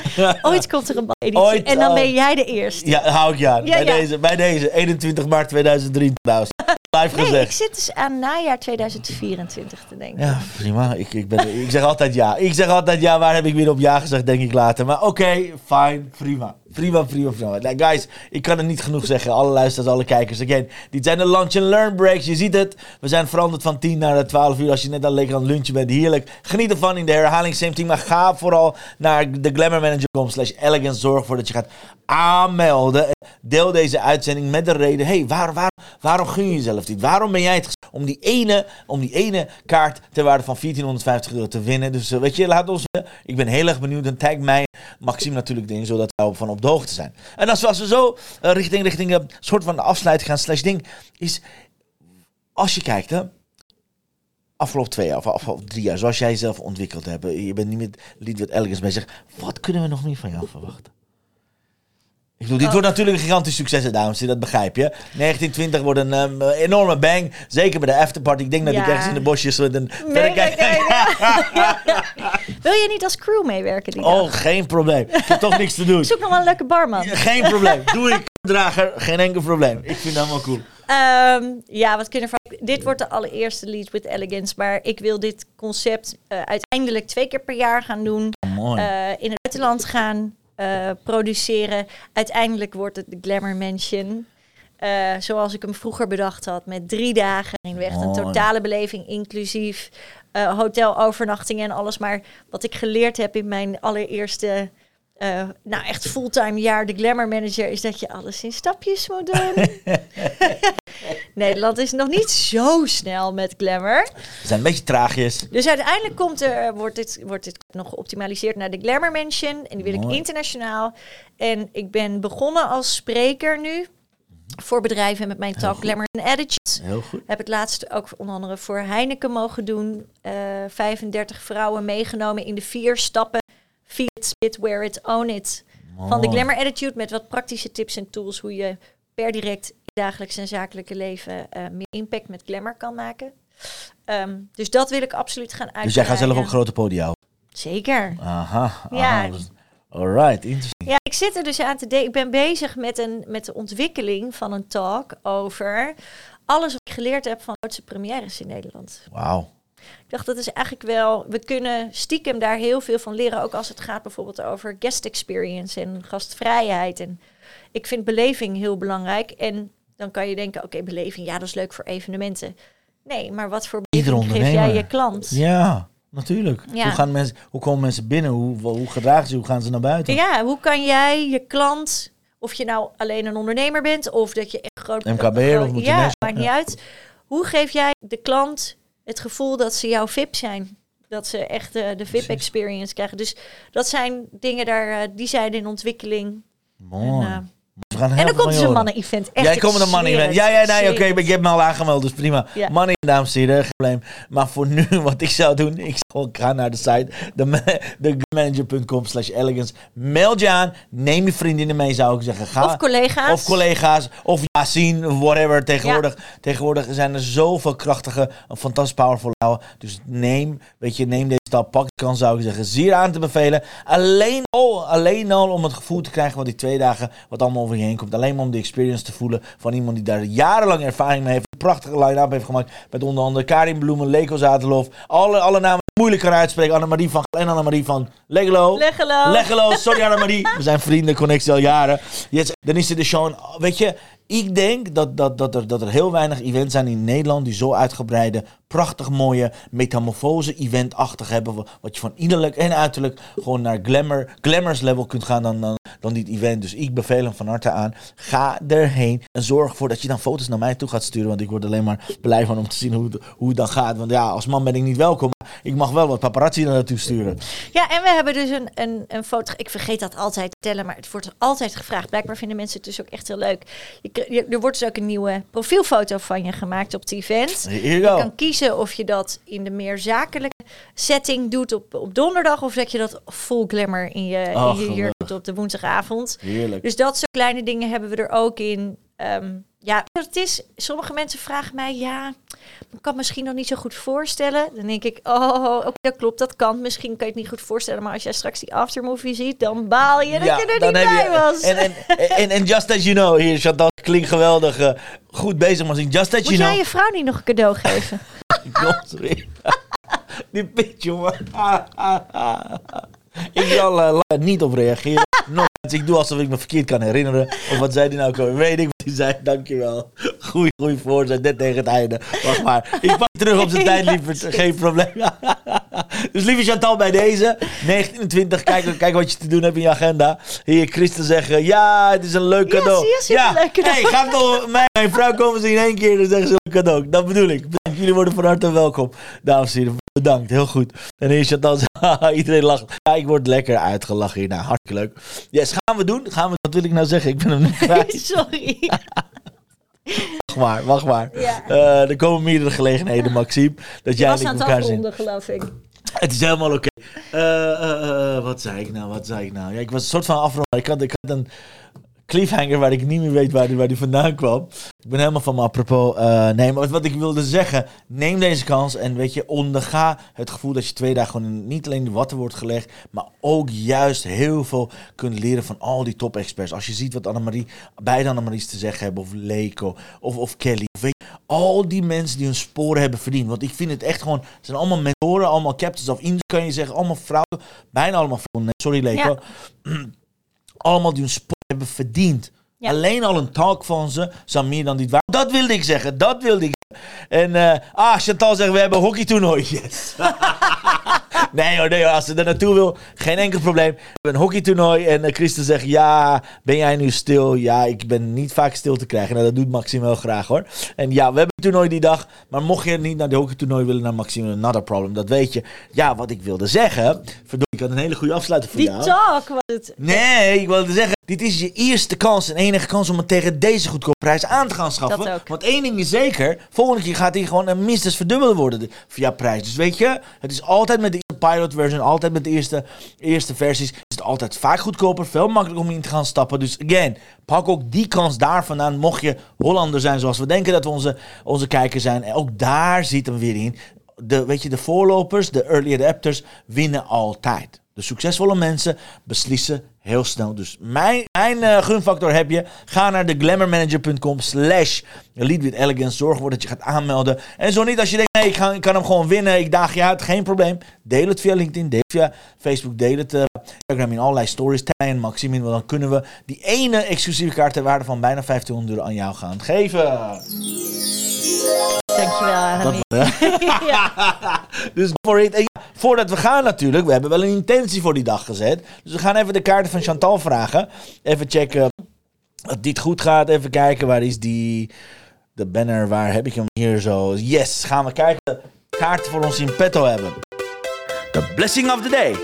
Ooit komt er een. Ooit, en dan oh. ben jij de eerste. Ja, hou ik. Ja, bij, ja. Deze, bij deze, 21 maart 2003. live Nee, gezegd. ik zit dus aan najaar 2024 te denken. Ja, prima. Ik, ik, ben, ik zeg altijd ja. Ik zeg altijd ja. Waar heb ik weer op ja gezegd, denk ik later. Maar oké, fijn. Prima. Prima, prima, prima. Nou, guys, ik kan het niet genoeg zeggen. Alle luisteraars, alle kijkers. Again, dit zijn de lunch and learn breaks. Je ziet het. We zijn veranderd van 10 naar 12 uur. Als je net al lekker aan het lunchen bent. Heerlijk. Geniet ervan in de herhaling. Same team. Maar ga vooral naar de glamourmanager.com slash elegance. Zorg ervoor dat je gaat aanmelden. Deel deze uitzending met de reden. hey, waar, waar, waarom gun je jezelf dit? Waarom ben jij het om die ene, om die ene kaart ter waarde van 1450 euro te winnen? Dus eh, weet je, laat ons weten. Ik ben heel erg benieuwd. En tag mij, Maxime natuurlijk erin, zodat we van op de hoogte zijn. En als we, als we zo eh, richting, richting een soort van afsluiting gaan, slash ding, is als je kijkt, hè. Afgelopen twee jaar of afgelopen drie jaar, zoals jij jezelf ontwikkeld hebt. eh, Je bent niet met with Elegance bezig. Wat kunnen we nog meer van jou verwachten? Ik bedoel, dit Oh. wordt natuurlijk een gigantisch succes, dames. Dat begrijp je. 1920 wordt een ehm, enorme bang. Zeker bij de afterparty. Ik denk dat ik ergens in de bosjes met een... Kijk, Wil je niet als crew meewerken die dag? Oh, geen probleem. Ik heb toch niks te doen. Ik zoek nog wel een leuke barman. Geen probleem. Doe ik drager, geen enkel probleem. Ik vind dat wel cool. Ehm, ja, wat kunnen we... Dit wordt de allereerste Lead with Elegance. Maar ik wil dit concept eh, uiteindelijk twee keer per jaar gaan doen. Mooi. eh, in het buitenland gaan eh, produceren. Uiteindelijk wordt het de Glamour Mansion. Eh, zoals ik hem vroeger bedacht had, met drie dagen. En echt een totale beleving, inclusief eh hotelovernachting en alles. Maar wat ik geleerd heb in mijn allereerste, eh, nou echt fulltime jaar, de Glamour Manager, is dat je alles in stapjes moet doen. Nederland is nog niet zo snel met Glamour. We zijn een beetje traagjes. Dus uiteindelijk komt er, wordt, dit, wordt dit nog geoptimaliseerd naar de Glamour Mansion. En die wil ik internationaal. En ik ben begonnen als spreker nu. Voor bedrijven met mijn talk. Glamour and Attitude. Heel goed. Heb het laatst ook onder andere voor Heineken mogen doen. Eh 35 vrouwen meegenomen in de vier stappen. Feel it, spit, wear it, own it. Van de. Glamour Attitude met wat praktische tips en tools. Hoe je per direct in dagelijks en zakelijke leven eh, meer impact met glamour kan maken. Ehm, dus dat wil ik absoluut gaan uitbreiden. Dus jij gaat zelf op grote podia? Zeker. Aha. aha. Ja. Dus- Alright, interessant. Ja, ik zit er dus aan te denken. Ik ben bezig met, een, met de ontwikkeling van een talk over alles wat ik geleerd heb van grootste premières in Nederland. Wauw. Ik dacht, dat is eigenlijk wel... We kunnen stiekem daar heel veel van leren. Ook als het gaat bijvoorbeeld over guest experience en gastvrijheid. En ik vind beleving heel belangrijk. En dan kan je denken, oké, beleving, ja, dat is leuk voor evenementen. Nee, maar wat voor Ieder beleving geef jij je klant? Ja, natuurlijk. Ja. Hoe, gaan mensen, hoe komen mensen binnen? Hoe, hoe gedragen ze? Hoe gaan ze naar buiten? Ja, hoe kan jij je klant, of je nou alleen een ondernemer bent of dat je echt groot MKB'er of groot- Ja, maakt niet ja. uit. Hoe geef jij de klant het gevoel dat ze jouw VIP zijn? Dat ze echt eh, de VIP experience krijgen. Dus dat zijn dingen daar, eh, die zijn in ontwikkeling. Mooi. En, eh, en dan komt dus een mannen-event. Jij komt een money zweer event. het, Ja, ja, nee, oké, ik heb me al aangemeld, dus prima. Ja. Money, dames en heren, geen probleem. Maar voor nu, wat ik zou doen, ik zou gaan naar de site, de, ma- de manager.com slash elegance. Meld je aan, neem je vriendinnen mee, zou ik zeggen. Ga, Of collega's. Of collega's, of ja, zien, whatever. Tegenwoordig, tegenwoordig zijn er zoveel krachtige, fantastisch powerful vrouwen. Dus neem, weet je, neem deze stap, pak de kans, zou ik zeggen. Zeer aan te bevelen. Alleen al, alleen al om het gevoel te krijgen van die twee dagen, wat allemaal over je heen komt. Alleen maar om de experience te voelen van iemand die daar jarenlang ervaring mee heeft. Prachtige line-up heeft gemaakt met onder andere Karin Bloemen, Leko Zaterlof. Alle, alle namen moeilijk kan uitspreken. Annemarie van en Annemarie van Legelo. Leggelo. Leggelo, sorry Annemarie. We zijn vrienden, connectie al jaren. Yes, dan is er de show. Weet je, ik denk dat, dat, dat, er, dat er heel weinig events zijn in Nederland die zo uitgebreide, prachtig mooie, metamorfose eventachtig hebben. wa- Wat je van innerlijk en uiterlijk gewoon naar glamour, glamours level kunt gaan dan, dan, dan dit event. Dus ik beveel hem van harte aan. Ga erheen en zorg ervoor dat je dan foto's naar mij toe gaat sturen. Want ik word alleen maar blij van om te zien hoe, het- hoe het dan gaat. Want ja, als man ben ik niet welkom. Ik mag wel wat paparazzi naar naartoe sturen. Ja, en we hebben dus een, een, een foto. Ik vergeet dat altijd te tellen, maar het wordt er altijd gevraagd. Blijkbaar vinden mensen het dus ook echt heel leuk. Je, er wordt dus ook een nieuwe profielfoto van je gemaakt op het event. Je kan kiezen of je dat in de meer zakelijke setting doet op, op donderdag. Of dat je dat full glamour in je, Oh, in je op de woensdagavond. Heerlijk. Dus dat soort kleine dingen hebben we er ook in. Ehm, ja, het is, sommige mensen vragen mij, ja, ik kan misschien nog niet zo goed voorstellen. Dan denk ik, oh, oké, dat klopt, dat kan. Misschien kan je het niet goed voorstellen, maar als jij straks die aftermovie ziet, dan baal je dat je er niet dan bij je- was. En, en, en, en just as you know, hier Chantal klinkt geweldig. eh, goed bezig, maar just that Moet you jij know. je vrouw niet nog een cadeau geven? Die pitch, jongen. ik zal la- niet op reageren. Nog eens, ik doe alsof ik me verkeerd kan herinneren. Of wat zei die nou? Weet ik wat hij zei. Dankjewel. Goeie, goeie voorzet. Net tegen het einde. Wacht maar. Ik pak terug op zijn tijd, lieverd. Geen probleem. dus lieve Chantal, bij deze. 1920. Kijk, kijk wat je te doen hebt in je agenda. Hier, Christen zeggen. Ja, het is een leuk Ja, cadeau. zie je, superleuk cadeau. Hey, toch, mijn, mijn vrouw komen ze in één keer en zeggen ze een cadeau. Dat bedoel ik. Bedankt. Jullie worden van harte welkom. Dames en heren, bedankt. Heel goed. En hier Chantal zegt, haha, iedereen lacht. Ja, ik word lekker uitgelachen hier. Nou, hartstikke leuk. Yes, gaan we doen? Gaan we, wat wil ik nou zeggen? Ik ben hem nu kwijt. Sorry. Wacht maar, wacht maar. Ja. Eh, er komen meerdere gelegenheden, Maxime. Dat Je jij aan het elkaar afronden, geloof ik. Het is helemaal oké. Eh, eh, wat zei ik nou? Wat zei ik nou? Ja, ik was een soort van afronden. Ik had, ik had een cliffhanger waar ik niet meer weet waar die, waar die vandaan kwam. Ik ben helemaal van me apropos. eh nee, maar wat, ik wilde zeggen. Neem deze kans en weet je, onderga het gevoel dat je twee dagen gewoon niet alleen de watten wordt gelegd, maar ook juist heel veel kunt leren van al die top-experts. Als je ziet wat Annemarie, beide Annemarie's te zeggen hebben, of Leko, of, of Kelly, of weet je, al die mensen die hun sporen hebben verdiend. Want ik vind het echt gewoon, het zijn allemaal mentoren, allemaal captains of in, kan je zeggen, allemaal vrouwen, bijna allemaal vrouwen, sorry Leko. allemaal die hun sporen hebben verdiend. Ja. Alleen al een talk van ze zou meer dan dit waard. Dat wilde ik zeggen, dat wilde ik zeggen. En, eh, ah, Chantal zegt, we hebben een hockeytoernooi. Yes. nee hoor, nee hoor, als ze er naartoe wil, geen enkel probleem. We hebben een hockeytoernooi en uh, Christen zegt, ja, ben jij nu stil? Ja, ik ben niet vaak stil te krijgen. Nou, dat doet Maxime wel graag hoor. En ja, we hebben een toernooi die dag. Maar mocht je niet naar de hockeytoernooi willen, naar Maxime, another problem, dat weet je. Ja, wat ik wilde zeggen, verdorie, ik had een hele goede afsluiting voor Die jou. talk was het. Nee, ik wilde zeggen, dit is je eerste kans en enige kans om het tegen deze goedkope prijs aan te gaan schaffen. Dat ook. Want één ding is zeker, volgende keer gaat hij gewoon een minstens verdubbeld worden de- via prijs. Dus weet je, het is altijd met de pilot version, altijd met de eerste, eerste versies, is het altijd vaak goedkoper, veel makkelijker om in te gaan stappen. Dus again, pak ook die kans daar vandaan, mocht je Hollander zijn zoals we denken dat we onze, onze kijkers zijn. En ook daar zit hem weer in. De, weet je, de voorlopers, de early adapters, winnen altijd. De succesvolle mensen beslissen heel snel. Dus mijn, mijn eh, gunfactor heb je. Ga naar de glamourmanager.com slash lead with elegance. Zorg ervoor dat je gaat aanmelden. En zo niet als je denkt, nee, ik, ga, ik kan hem gewoon winnen. Ik daag je uit. Geen probleem. Deel het via LinkedIn. Deel het via Facebook. Deel het uh, Instagram in allerlei stories. Tag en Maxime in. Want dan kunnen we die ene exclusieve kaart ter waarde van bijna 1500 euro aan jou gaan geven. Dankjewel, Annemie. ja. dus go for it. En ja, voordat we gaan natuurlijk, we hebben wel een intentie voor die dag gezet. Dus we gaan even de kaarten van Chantal vragen. Even checken of dit goed gaat. Even kijken, waar is die... De banner, waar heb ik hem hier zo? Yes, gaan we kijken. Kaarten voor ons in petto hebben. The blessing of the day.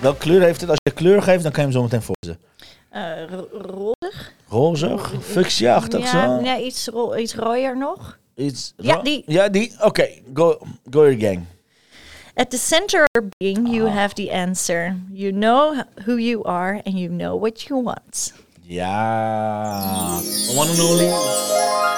Welke kleur heeft het? Als je kleur geeft, dan kan je hem zo meteen voorlezen. Eh, ro- rozig? Rozig, fuchsia-achtig ja, zo. nee, iets, ro iets rooier nog. Iets Ja, die. Ja, die. Oké, go, go your gang. At the center of being, you have the answer. You know who you are and you know what you want. Ja. One and only.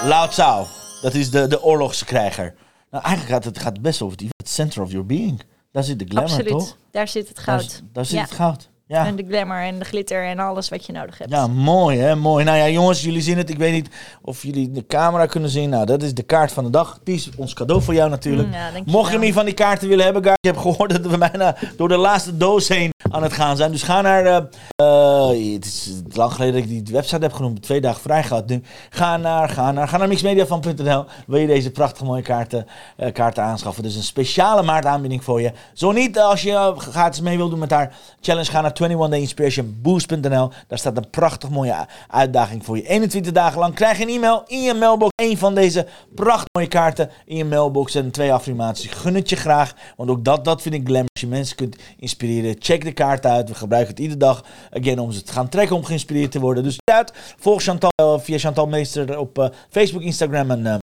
Lao Tsao. Dat is de, de oorlogskrijger. Nou, eigenlijk gaat het gaat best over die het center of your being. Daar zit de glamour, Absoluut. toch? Daar zit het Daar, goud. daar zit Ja. het goud. Ja. En de glamour en de glitter en alles wat je nodig hebt. Ja, mooi hè, mooi. Nou ja, jongens, jullie zien het. Ik weet niet of jullie de camera kunnen zien. Nou, dat is de kaart van de dag. Die is ons cadeau voor jou natuurlijk. Mm, ja. Mocht je meer van die kaarten willen hebben, guys, je hebt gehoord dat we bijna door de laatste doos heen aan het gaan zijn. Dus ga naar, eh, eh, het is lang geleden dat ik die website heb genoemd, twee dagen vrij gehad nu. Ga naar, ga naar, ga naar mixmediafan.nl. Wil je deze prachtige mooie kaarten, eh, kaarten aanschaffen? Dus een speciale maartaanbieding voor je. Zo niet, als je eh, gratis mee wil doen met haar challenge, ga naar 21dayinspirationboost.nl. Daar staat een prachtig mooie uitdaging voor je. 21 dagen lang krijg je een e-mail in je mailbox. Een van deze prachtig mooie kaarten in je mailbox en twee affirmaties. Gun het je graag, want ook dat, dat vind ik glamour. Als je mensen kunt inspireren, check de kaart uit. We gebruiken het iedere dag again, om ze te gaan trekken, om geïnspireerd te worden. Dus uit, volg Chantal eh, via Chantal Meester op eh, Facebook, Instagram en...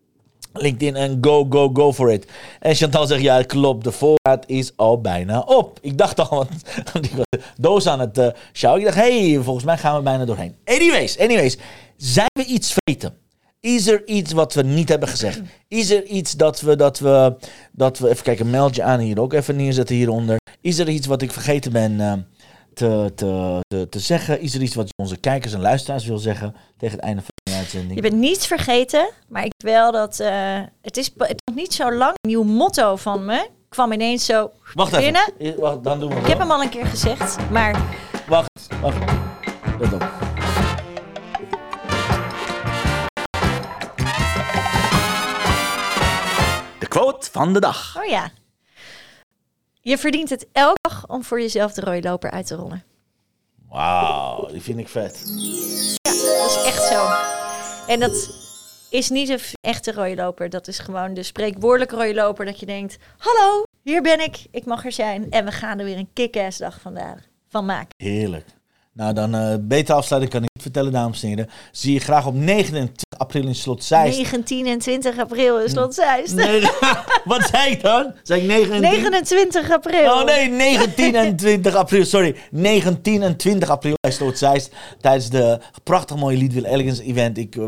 eh, LinkedIn en go, go, go for it. En Chantal zegt, ja, klopt, de voorraad is al bijna op. Ik dacht al, want ik was doos aan het uh, sjouwen. Ik dacht, hey, volgens mij gaan we bijna doorheen. Anyways, anyways. Zijn we iets vergeten? Is er iets wat we niet hebben gezegd? Is er iets dat we, dat we, dat we even kijken, meld je aan hier ook even neerzetten hieronder. Is er iets wat ik vergeten ben? Uh, te, te, te, te zeggen? Is er iets wat onze kijkers en luisteraars wil zeggen tegen het einde van uitzending? Je bent niets vergeten, maar ik wel dat eh, het is het nog niet zo lang. Een nieuw motto van me kwam ineens zo Wacht binnen. Wacht, dan doen we Ik heb hem al een keer gezegd, maar Wacht, wacht. Let op. De quote van de dag. oh ja. Je verdient het elke dag om voor jezelf de rode loper uit te rollen. Wauw, die vind ik vet. Dat is echt zo. En dat is niet een echte rode loper. Dat is gewoon de spreekwoordelijke rode loper. Dat je denkt, hallo, hier ben ik. Ik mag er zijn. En we gaan er weer een kick-ass dag vandaag van maken. Heerlijk. Nou, dan eh beter afsluiten kan ik niet vertellen, dames en heren. Zie je graag op 29 april in Slot Zeist. 19 en 20 april is Slot Zeist. Nee, wat zei ik dan? Zei ik 29? 29 april. Oh nee, 19 en 20 april, sorry. 19 en 20 april bij Sloot Zeist. Tijdens de prachtig mooie Leadville Elegance event. Ik, eh,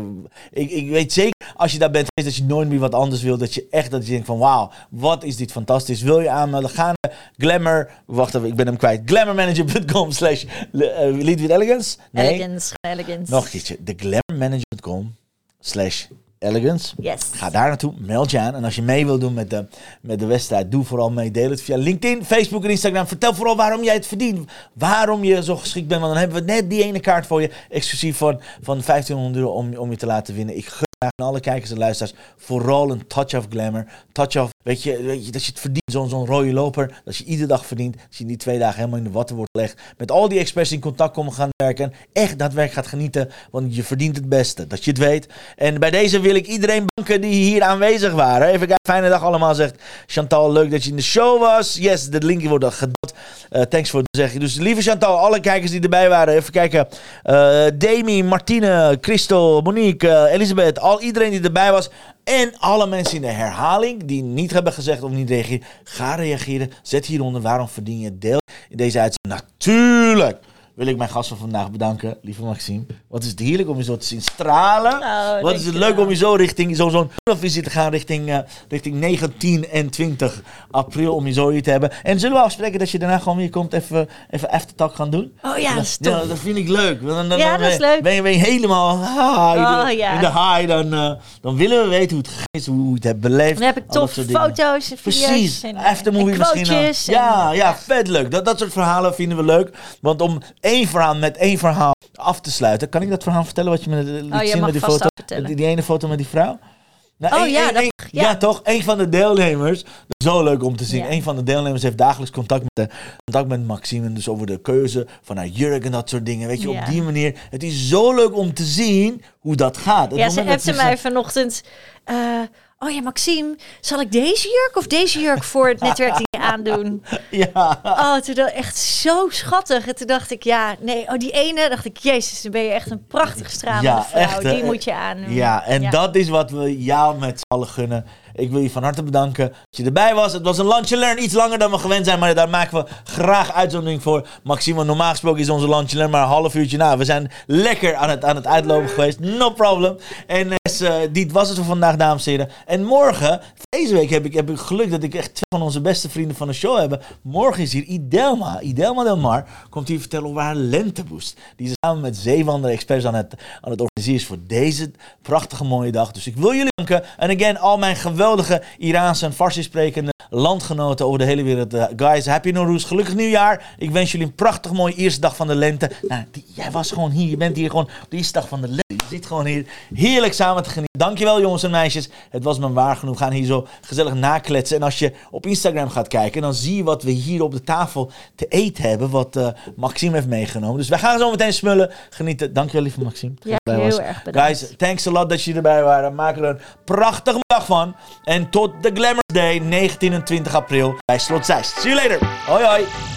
ik, ik weet zeker, als je daar bent geweest, dat je nooit meer wat anders wil. Dat je echt dat je denkt van wauw, wat is dit fantastisch. Wil je aanmelden? Ga naar Glamour, wacht even, ik ben hem kwijt. Glamourmanager.com slash Leadville Elegance. Nee, Elegance, elegance. nog een keertje. De glamourmanager.com slash elegance. Yes. Ga daar naartoe, meld je aan. En als je mee wil doen met de, met de wedstrijd, doe vooral mee. Deel het via LinkedIn, Facebook en Instagram. Vertel vooral waarom jij het verdient. Waarom je zo geschikt bent. Want dan hebben we net die ene kaart voor je. Exclusief van, van 1500 euro om, om je te laten winnen. Ik aan alle kijkers en luisteraars vooral een touch of glamour. Touch of, weet je, weet je dat je het verdient. Zo'n zo'n rode loper. Dat je iedere dag verdient. Dat je die twee dagen helemaal in de watten wordt gelegd. Met al die experts in contact komen gaan werken. En echt daadwerkelijk gaat genieten. Want je verdient het beste. Dat je het weet. En bij deze wil ik iedereen bedanken die hier aanwezig waren. Even kijken. Fijne dag allemaal, zegt Chantal. Leuk dat je in de show was. Yes, de linkje wordt al gedeeld. Eh, thanks voor het zeggen. Dus lieve Chantal, alle kijkers die erbij waren. Even kijken. Eh Demi, Martine, Christel, Monique, eh, Elisabeth. Al iedereen die erbij was. En alle mensen in de herhaling die niet hebben gezegd of niet reageren. Ga reageren. Zet hieronder waarom verdien je deel in deze uitzending. Natuurlijk wil ik mijn gast van vandaag bedanken, lieve Maxime. Wat is het heerlijk om je zo te zien stralen. Oh, Wat is het leuk om je zo richting zo, zo'n visie te gaan richting, eh, richting 19 en 20 april om je zo hier te hebben. En zullen we afspreken dat je daarna gewoon weer komt even, even aftertalk gaan doen? Oh ja, dat. Ja, dat vind ik leuk. Dan, dan, Ja, dat is ben, leuk. Ben je, ben je helemaal high, Oh, ja. in de high. Dan, eh, dan willen we weten hoe het is, hoe je het hebt beleefd. Dan heb ik al dat tof soort dingen. foto's en video's. Precies, aftermovie en misschien. Ja, ja, vet leuk. Dat, dat soort verhalen vinden we leuk. Want om één verhaal met één verhaal af te sluiten, kan ik dat verhaal vertellen wat je me liet Oh, je zien mag met die foto? Die, die ene foto met die vrouw? Nou, Oh, één- ja, dat ja. ja. toch? Een van de deelnemers. Zo leuk om te zien. Ja. Een van de deelnemers heeft dagelijks contact met, de, contact met Maxime. Dus over de keuze van haar jurk en dat soort dingen. Weet je, op die manier. Het is zo leuk om te zien hoe dat gaat. Het Ja, ze appte ze- mij vanochtend. eh, oh ja, Maxime, zal ik deze jurk of deze jurk voor het netwerkding aandoen? Ja. Oh, toen dacht echt zo schattig. En toen dacht ik, ja, nee, oh die ene, dacht ik, jezus, dan ben je echt een prachtig stralende Ja, vrouw. echt, die moet je aandoen. Ja, en dat is wat we jou met z'n allen gunnen. Ik wil je van harte bedanken dat je erbij was. Het was een lunch and learn, iets langer dan we gewend zijn, maar daar maken we graag uitzondering voor. Maxime, normaal gesproken is onze lunch and learn maar een half uurtje na. We zijn lekker aan het, aan het uitlopen geweest, no problem. En eh, dit was het voor vandaag, dames en heren. En morgen, deze week heb ik, heb ik geluk dat ik echt twee van onze beste vrienden van de show heb. Morgen is hier Idelma, Idelma Del Mar, komt hier vertellen over haar lenteboost. Die ze samen met zeven andere experts aan het, aan het organiseren is voor deze prachtige mooie dag. Dus ik wil jullie danken. En again, al mijn geweldige Iraanse en Farsi sprekende landgenoten over de hele wereld. Eh, guys, happy Nowruz, gelukkig nieuwjaar. Ik wens jullie een prachtig mooie eerste dag van de lente. Nou, jij was gewoon hier, je bent hier gewoon op de eerste dag van de lente. Zit gewoon hier heerlijk samen te genieten. Dankjewel jongens en meisjes. Het was me waar genoeg. We gaan hier zo gezellig nakletsen. En als je op Instagram gaat kijken, dan zie je wat we hier op de tafel te eten hebben. Wat eh, Maxime heeft meegenomen. Dus wij gaan zo meteen smullen. Genieten. Dankjewel lieve Maxime. Ja, heel was. erg bedankt. Guys, thanks a lot dat jullie erbij waren. Maak er een prachtige dag van. En tot de Glamour Day, 19 en 20 april bij Slot Zeist. See you later. Hoi hoi.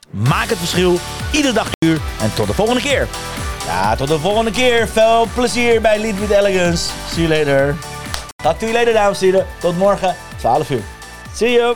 Maak het verschil, iedere dag uur. En tot de volgende keer. Ja, tot de volgende keer. Veel plezier bij Lead with Elegance. See you later. Talk to later, dames en heren. Tot morgen, 12 uur. See you.